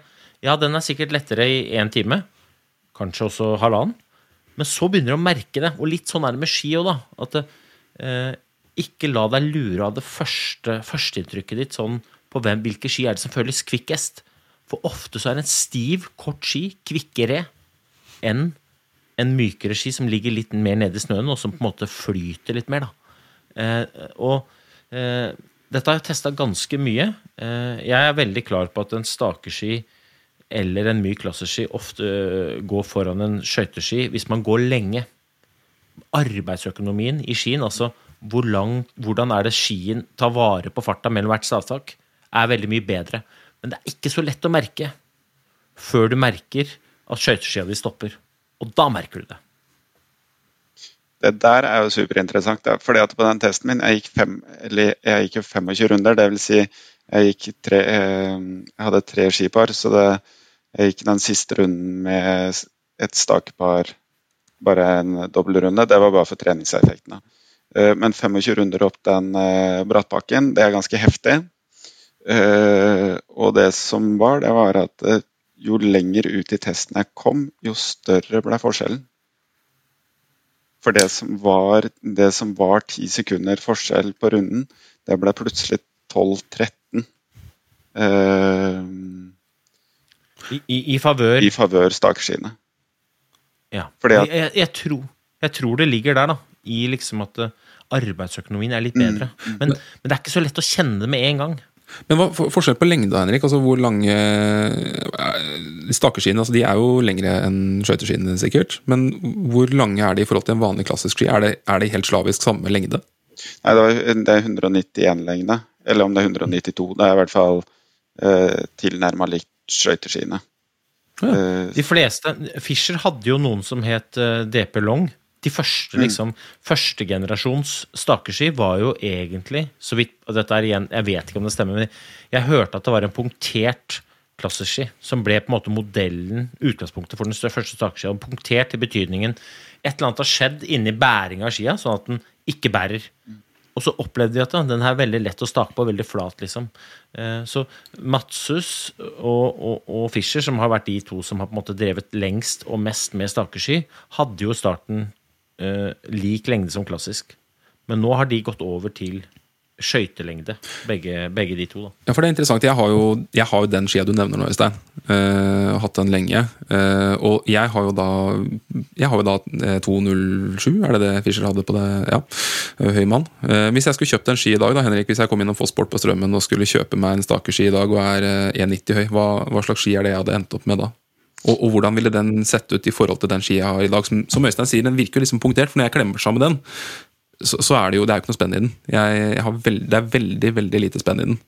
Ja, den er sikkert lettere i én time. Kanskje også halvannen. Men så begynner du å merke det. Og litt sånn er det med ski òg, da. At eh, ikke la deg lure av det første førsteinntrykket ditt sånn på hvem, hvilke ski er det som føles kvikkest. For ofte så er en stiv, kort ski kvikkere enn en mykere ski som ligger litt mer nede i snøen, og som på en måte flyter litt mer. da. Eh, og eh, dette har jeg testa ganske mye. Eh, jeg er veldig klar på at en stakeski eller en myk klasseski ofte øh, går foran en skøyteski hvis man går lenge. Arbeidsøkonomien i skien, altså hvor lang, hvordan er det skien tar vare på farta mellom hvert stavtak, er veldig mye bedre. Men det er ikke så lett å merke før du merker at skøyteskia di stopper. Og da merker du det. Det der er jo superinteressant. fordi at På den testen min jeg gikk, fem, jeg gikk 25 runder. Det vil si Jeg, tre, eh, jeg hadde tre skipar, så det, jeg gikk den siste runden med et stakepar, bare en dobbeltrunde. Det var bare for treningseffektene. Eh, men 25 runder opp den eh, brattbakken, det er ganske heftig. Og det som var, det var at jo lenger ut i testen jeg kom, jo større ble forskjellen. For det som var, det som var 10 sekunder forskjell på runden, det ble plutselig 12-13. Eh, I, i, i favør I favør stakeskiene. Ja. Fordi at- jeg, jeg, jeg, tror, jeg tror det ligger der, da. I liksom at eh, arbeidsøkonomien er litt Mm. bedre. Men, men det er ikke så lett å kjenne det med en gang. Men hva for, forskjell på lengde, Henrik? Altså hvor lange eh, Stakeskiene altså de er jo lengre enn skøyteskiene, sikkert. Men hvor lange er de i forhold til en vanlig klassisk ski? Er det, er det helt slavisk samme lengde? Nei, det, det er 191 lengde. Eller om det er 192. Det er i hvert fall eh, tilnærma likt skøyteskiene. Ja. Eh, De fleste Fischer hadde jo noen som het eh, DP Long. De første, Mm. liksom, første generasjons stakeski var jo egentlig så vidt, og dette er igjen, Jeg vet ikke om det stemmer, men jeg hørte at det var en punktert klassisk-ski som ble på en måte modellen, utgangspunktet for den første stakeskia. Og Punktert i betydningen et eller annet har skjedd inni bæringa av skia, sånn at den ikke bærer. Og så opplevde de at den er veldig lett å stake på, veldig flat, liksom. Eh, Så Matsus og, og, og Fischer, som har vært de to som har på en måte drevet lengst og mest med stakesky, hadde jo starten eh, lik lengde som klassisk. Men nå har de gått over til skøytelengde, begge, begge de to. da. Ja, for det er interessant. Jeg har jo, jeg har jo den skia du nevner nå, Øystein. Uh, hatt den lenge. Uh, og jeg har jo da Jeg har jo da eh, 207, er det det Fischer hadde på det? Ja. eh, høy mann. Uh, hvis jeg skulle kjøpt en ski i dag, da, Henrik, hvis jeg kom innom Fossport på Strømmen og skulle kjøpe meg en stakerski i dag og er eh, 1,90 høy, hva, hva slags ski er det jeg hadde endt opp med da? Og, og hvordan ville den sett ut i forhold til den skia jeg har i dag? Som, som Øystein sier, den virker jo liksom punktert, for når jeg klemmer sammen den, så, så er det jo det er jo ikke noe spenn i den. Jeg, jeg veld, det er veldig, veldig lite spenn i den.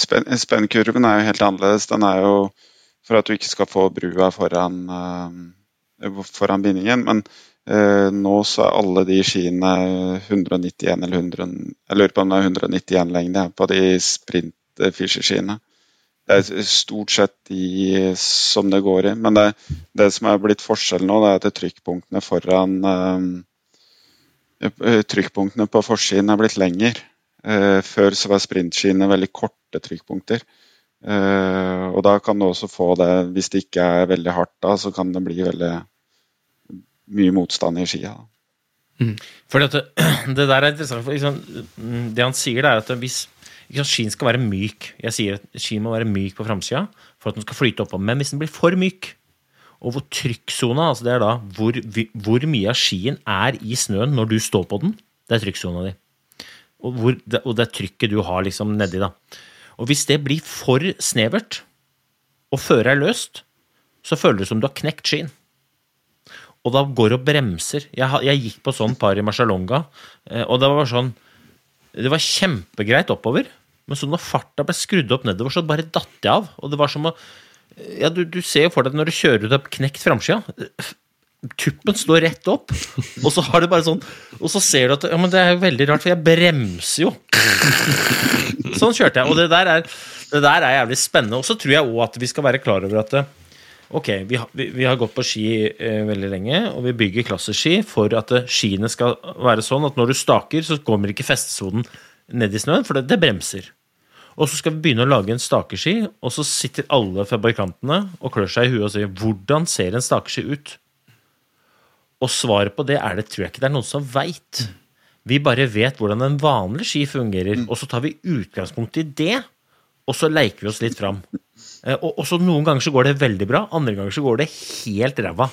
Spen, spennkurven er jo helt annerledes. Den er jo for at du ikke skal få brua foran, eh, foran bindingen. Men uh, nå så er alle de skiene 191 eller 100 Jeg lurer på om det er 191 lengde på de sprint Fischer-skiene. Det er stort sett de som det går i. Men det, det som er blitt forskjellen nå, det er at trykkpunktene foran eh, Trykkpunktene på forsiden er blitt lengre. Eh, før så var sprintskiene veldig korte trykkpunkter. Eh, og da kan du også få det, hvis det ikke er veldig hardt da, så kan det bli veldig mye motstand i skia. Mm. Fordi at det, (clears throat) det der er interessant. Liksom, mm, det han sier, er at hvis liksom, skien skal være myk Jeg sier at skien må være myk på framsida for at den skal flyte oppå. Men hvis den blir for myk, og hvor trykksona, altså det er da hvor, hvor mye av skien er i snøen når du står på den, det er trykksona di. Og, hvor, og det trykket du har liksom nedi, da. Og hvis det blir for snevert, og føret er løst, så føles det som du har knekt skien. Og da går det og bremser. Jeg, jeg gikk på sånn par i Marcialonga, eh, og det var sånn Det var kjempegreit oppover, men så når farta ble skrudd opp nedover, så bare datt jeg av. Og det var som å Ja, du, du ser jo for deg når du kjører ut av knekt framsida. Tuppen står rett opp, og så har det bare sånn Og så ser du at Ja, men det er jo veldig rart, for jeg bremser jo. Sånn kjørte jeg. Og det der er, det der er jævlig spennende. Og så tror jeg òg at vi skal være klar over at Ok, vi vi, vi har gått på ski eh, veldig lenge, og vi bygger klasseski for at eh, skiene skal være sånn at når du staker, så kommer ikke festesonen ned i snøen, for det, det bremser. Og så skal vi begynne å lage en stakeski, og så sitter alle fabrikantene og klør seg i huet og sier 'Hvordan ser en stakeski ut?' Og svaret på det er det tror jeg ikke det er noen som veit. Vi bare vet hvordan en vanlig ski fungerer, og så tar vi utgangspunkt i det, og så leker vi oss litt fram. Eh, Og, og så Noen ganger så går det veldig bra, andre ganger så går det helt ræva.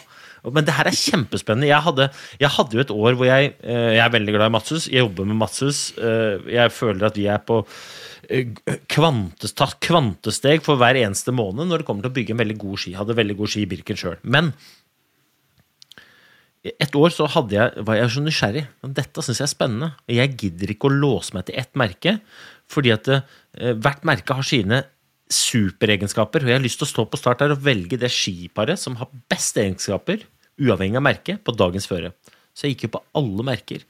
Men det her er kjempespennende. Jeg hadde, jeg hadde jo et år hvor jeg eh, Jeg er veldig glad i Matshus. Jeg jobber med Matshus. Eh, Jeg føler at vi er på eh, kvantes, tatt kvantesteg for hver eneste måned når det kommer til å bygge en veldig god ski. Jeg hadde veldig god ski i Birken sjøl. Men et år så hadde jeg, var jeg så nysgjerrig. Men Dette syns jeg er spennende. Jeg gidder ikke å låse meg til ett merke, fordi at eh, hvert merke har sine superegenskaper. Og jeg har lyst til å stå på start der og velge det skiparet som har best egenskaper, uavhengig av merke, på dagens føre. Så jeg gikk jo på alle merker.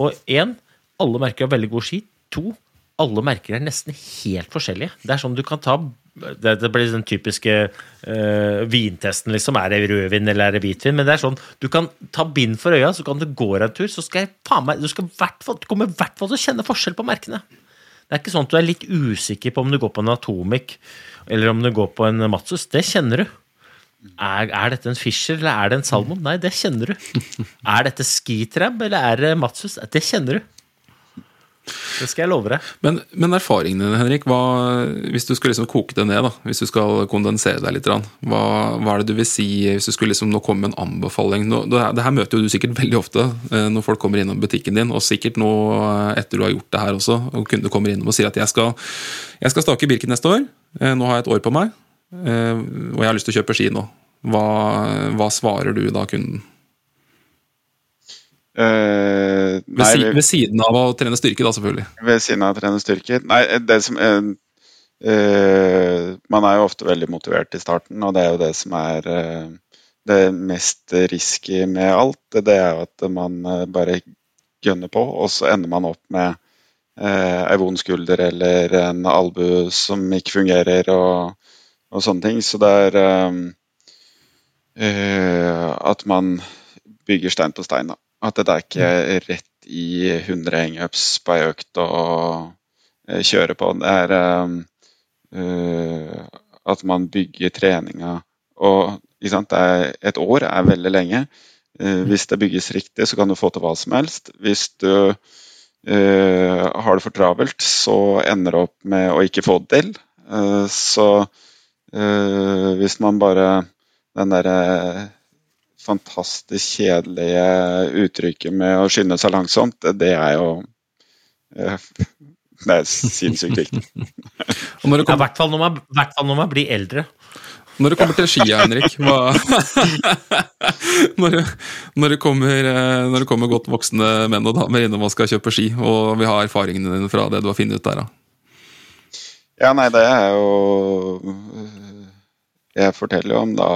Og én, alle merker har veldig god ski. To, alle merker er nesten helt forskjellige. Det er sånn du kan ta det, det blir den typiske øh, vintesten, liksom. Er det rødvin eller er det hvitvin? Men det er sånn, du kan ta bind for øya, så kan du gå en tur, så skal jeg faen meg Du skal hvert fall, du kommer i hvert fall til å kjenne forskjell på merkene. Det er ikke sånn at du er litt usikker på om du går på en Atomic eller om du går på en Matsus. Det kjenner du. Er, er, dette en Fischer eller er det en Salmon? Nei, det kjenner du. (laughs) Er dette Skitrab eller er det Matsus? Det kjenner du. Det skal jeg love deg. Men, men erfaringene dine, Henrik, hva, hvis du skal liksom koke det ned, da, hvis du skal kondensere deg litt, hva, hva, er det du vil si hvis du skulle liksom nå komme med en anbefaling? Nå, det, det, her møter jo du sikkert veldig ofte eh, når folk kommer innom butikken din, og sikkert nå eh, etter du har gjort det her også, og kunder kommer innom og sier at jeg skal, jeg skal stake Birken neste år, eh, nå har jeg et år på meg, og jeg har lyst til å kjøpe ski nå. Hva, hva svarer du da kunden? Uh, ved, nei, ved, siden av å trene styrke, da, selvfølgelig. Ved siden av å trene styrke. Nei, det som uh, uh, Man er jo ofte veldig motivert i starten, og det er jo det som er det mest risky med alt. Det er jo at man bare gønner på, og så ender man opp med ei vond skulder eller en albue som ikke fungerer, og, og sånne ting. Så det er at man bygger stein på stein, da. At det er ikke rett i 100 hangups på ei økt å eh, kjøre på. Det er uh, at man bygger treninga og er, Et år er veldig lenge. Uh, hvis det bygges riktig, så kan du få til hva som helst. Hvis du uh, har det for travelt, så ender du opp med å ikke få det til. så hvis man bare Den derre fantastisk kjedelige uttrykket med å skynde seg langsomt, det er jo eh, (laughs) Det er sinnssykt viktig. I ja, hvert fall når, man blir eldre. Når det kommer til skia, (laughs) Henrik hva... (laughs) når, når, det kommer, eh, når, det kommer, godt voksne menn og damer innom og skal kjøpe ski, og vi har erfaringene dine fra det du har funnet ut der, da? Ja, nei, det er jo Jeg forteller jo om da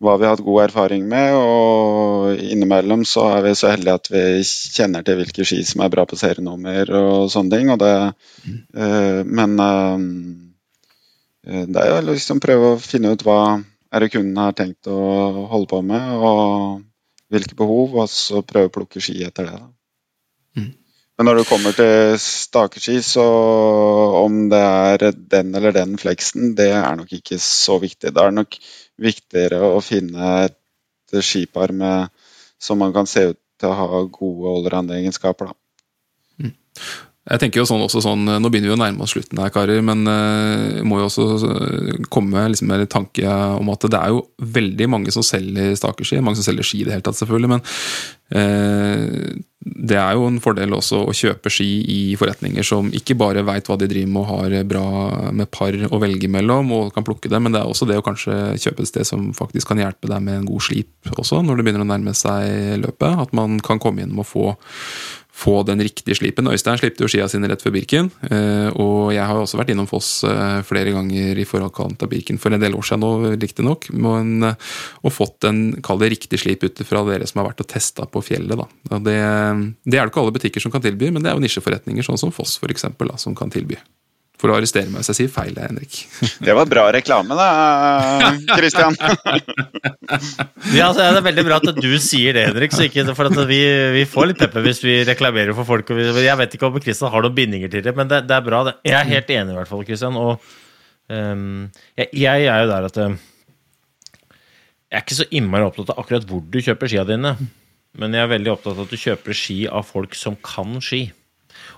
hva vi har hatt god erfaring med. Og innimellom så er vi så heldige at vi kjenner til hvilke ski som er bra på serienummer og sånne ting. Og det, uh, men uh, det er jo liksom prøve å finne ut hva er det kunden har tenkt å holde på med, og hvilke behov, og så prøve å plukke ski etter det. da. Mm. Men når det kommer til stakeski, så om det er den eller den fleksen, det er nok ikke så viktig. Det er nok viktigere å finne et skipar med, som man kan se ut til å ha gode allround-egenskaper. Mm. Jeg tenker jo sånn, også sånn, Nå begynner vi å nærme oss slutten her, karer, men uh, må jo også eh, komme liksom med en tanke om at det er jo veldig mange som selger stakerski. Mange som selger ski i det hele tatt, selvfølgelig. Men uh, det er jo en fordel også å kjøpe ski i forretninger som ikke bare veit hva de driver med og har bra med par å velge mellom og kan plukke det, men det er også det å kanskje kjøpe et sted som faktisk kan hjelpe deg med en god slip også, når det begynner å nærme seg løpet. At man kan komme inn og få få den riktige slipen. Øystein slipte jo skia sine rett før Birken. Eh, og jeg har også vært innom Foss eh, flere ganger i forkant av Birken for en del år siden nå, riktignok. Eh, og fått en kall det riktig slip ut fra dere som har vært og testa på fjellet. da. Det, det, er det ikke alle butikker som kan tilby, men det er jo nisjeforretninger sånn som Foss eksempel, som kan tilby for å arrestere meg hvis jeg sier feil, Henrik. (laughs) Det var bra reklame, da, (laughs) Christian. (laughs) ja, altså, det er veldig bra at du sier det, Henrik. Så ikke, for vi, vi, får litt pepper hvis vi reklamerer for folk. Jeg vet ikke om Christian har noen bindinger til det, men det, det er bra. Det. Jeg er helt enig, i hvert fall, Christian. Og um, jeg, jeg, er jo der at um, Jeg er ikke så innmari opptatt av akkurat hvor du kjøper skia dine. Men jeg er veldig opptatt av at du kjøper ski av folk som kan ski.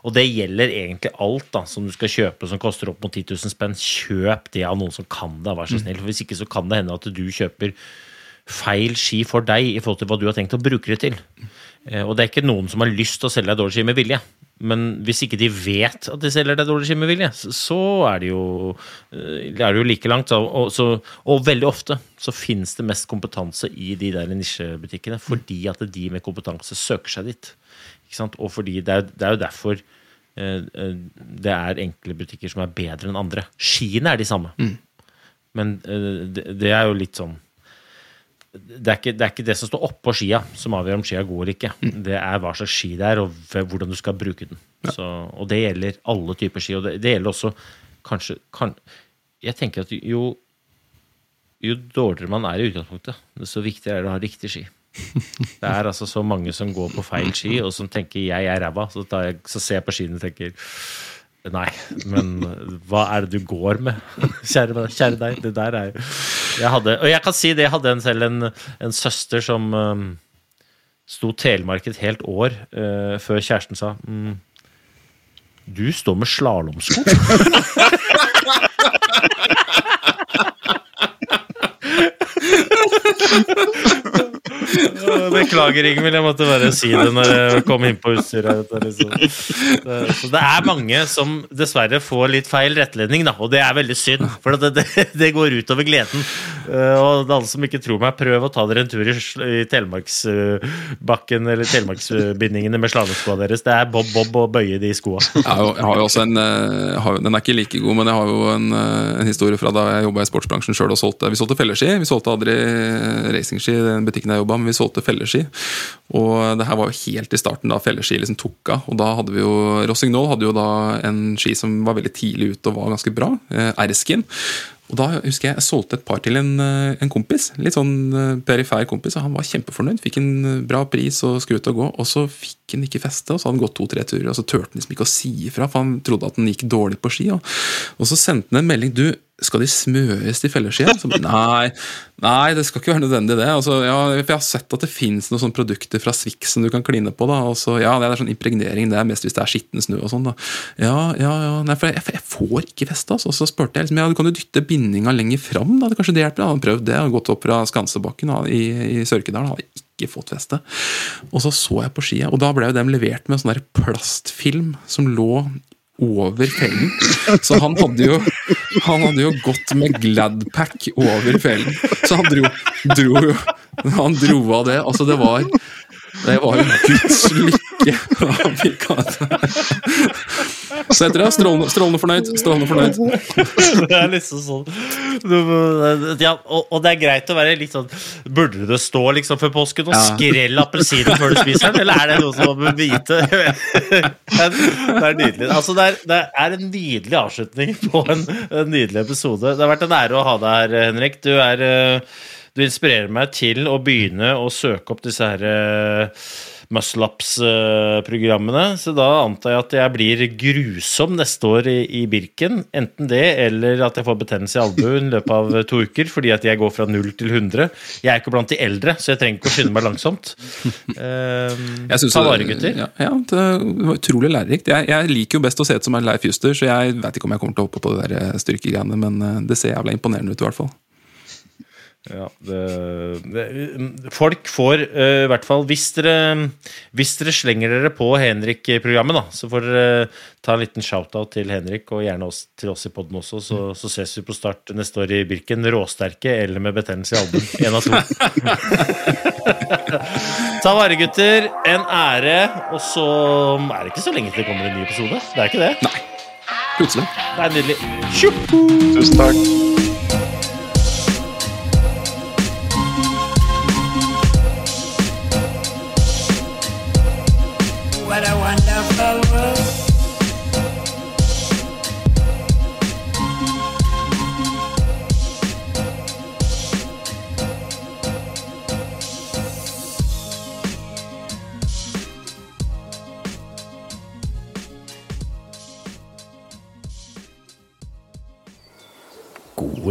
Og det gjelder egentlig alt da, som du skal kjøpe som koster opp mot 10 000 spenn. Kjøp det av noen som kan det, vær så mm. snill. For hvis ikke så kan det hende at du kjøper feil ski for deg i forhold til hva du har tenkt å bruke det til. Eh, og det er ikke noen som har lyst til å selge deg dårlig ski med vilje. Men hvis ikke de vet at de selger deg dårlig ski med vilje, så er det jo, eh, er det jo like langt. Og, så, og, veldig ofte så finnes det mest kompetanse i de der nisjebutikkene fordi at de med kompetanse søker seg dit. Og fordi det er, det er jo derfor eh, eh, det er enkle butikker som er bedre enn andre. Skiene er de samme. Mm. Men eh, det, det, er jo litt sånn det er, ikke, det er ikke det som står oppå skia som avgjør om skia er god eller ikke. Det er hva slags ski det er, og hvordan du skal bruke den. Så, og det gjelder alle typer ski. Og det, det gjelder også kanskje kan, Jeg tenker at jo, jo dårligere man er i utgangspunktet, desto viktigere er det å ha riktig ski. (laughs) Det er altså så mange som går på feil ski, og som tenker 'jeg er ræva'. Så, jeg- så ser jeg på skiene og tenker Nei, men hva er det du går med? (laughs) Kjære, kjære deg, det der er jo jeg hadde, Og jeg kan si det, jeg hadde en, selv en, en søster som um, sto Telemark et helt år uh, før kjæresten sa mm, Du står med slalåmsko. (laughs) Beklager, Ingvild. Jeg måtte bare si det når jeg kom inn på utstyret. Liksom. Så det er mange som dessverre får litt feil rettledning, da, og det er veldig synd. For det, det, det går utover gleden. Eh, Og alle som ikke tror meg, prøv å ta dere en tur i, i Telemarksbakken eller Telemarksbindingene med slalåmskoa deres. Det er bob-bob og bøye de skoa. Jeg har, jo, jeg har jo også en eh, har, Den er ikke like god, men jeg har jo en, eh, en historie fra da jeg jobba i sportsbransjen sjøl og solgte Vi solgte felleski. Vi solgte aldri racingski i den butikken jeg jobba, men vi solgte felleski. Og det her var jo helt i starten da felleski liksom tok av. Og da hadde vi jo Rossignol hadde jo da en ski som var veldig tidlig ute og var ganske bra. R-skin. Og da husker jeg jeg solgte et par til en, eh, en kompis. Litt sånn eh, perifer kompis. Og han var kjempefornøyd. Fikk en eh, bra pris og skulle ut og gå. Og så fikk han ikke feste, og så hadde han gått to-tre turer. Og så turte han liksom ikke å si ifra, for han trodde at han gikk dårlig på ski. Og, og så sendte han en melding. Du, skal de smøres til fellesskia? Så, Nei, nei, det skal ikke være nødvendig det. Altså, ja, Jeg har sett at det fins noen produkter fra Swix som du kan kline på. da, så, ja, Det er sånn impregnering, det er mest hvis det er skitten snø og sånn. da. Ja, ja, ja, nei, for jeg, jeg får ikke feste. Altså. Så spurte jeg liksom, ja, du kan jo dytte bindinga lenger fram. da, det Kanskje det hjelper? Jeg hadde prøvd det, og gått opp fra Skansebakken da, i, i Sørkedalen. hadde ikke fått feste. Og så så jeg på skia, og da ble jo dem levert med en sånn der plastfilm som lå over fellen. Så han hadde jo Han hadde jo gått med Gladpack over fellen. Så han dro, dro jo Han dro av det. Altså, det var det var jo Guds lykke. Ha det. Så etter det, strålende, strålende fornøyd. Strålende fornøyd. Det er liksom sånn ja, og, og det er greit å være litt sånn Burde det stå liksom før påsken og Ja. skrelle appelsinen før du spiser den, eller er det noe som man bør vite? (laughs) Det er nydelig. Altså, det, er, det er en nydelig avslutning på en, en nydelig episode. Det har vært en ære å ha deg her, Henrik. Du er eh, Du inspirerer meg til å begynne å søke opp disse her eh, muscle-ups-programmene. Så da antar jeg at jeg blir grusom neste år i, i Birken. Enten det, eller at jeg får betennelse i albuen i løpet av to uker fordi at jeg går fra 0 til 100. Jeg er ikke blant de eldre, så jeg trenger ikke å skynde meg langsomt. Um, (laughs) Jeg synes ta vare, gutter. Ja, ja, det var utrolig lærerikt. Jeg, jeg liker jo best å se ut som en Leif Juster, så jeg vet ikke om jeg kommer til å hoppe på det der styrkegreiene, men eh, det ser jævla imponerende ut i hvert fall. Ja, det, det, folk får uh, i hvert fall hvis dere, hvis dere slenger dere på Henrik-programmet, da, så får dere ta en liten shout-out til Henrik, og gjerne oss, til oss i poden også. Så, så ses vi på start neste år i Birken. Råsterke eller med betennelse i albuen. En av to. (laughs) ta vare, gutter. En ære. Og så er det ikke så lenge til det kommer en ny episode. Det er ikke det? Nei. Plutselig. Det er nydelig. Tjuhu! Tusen takk.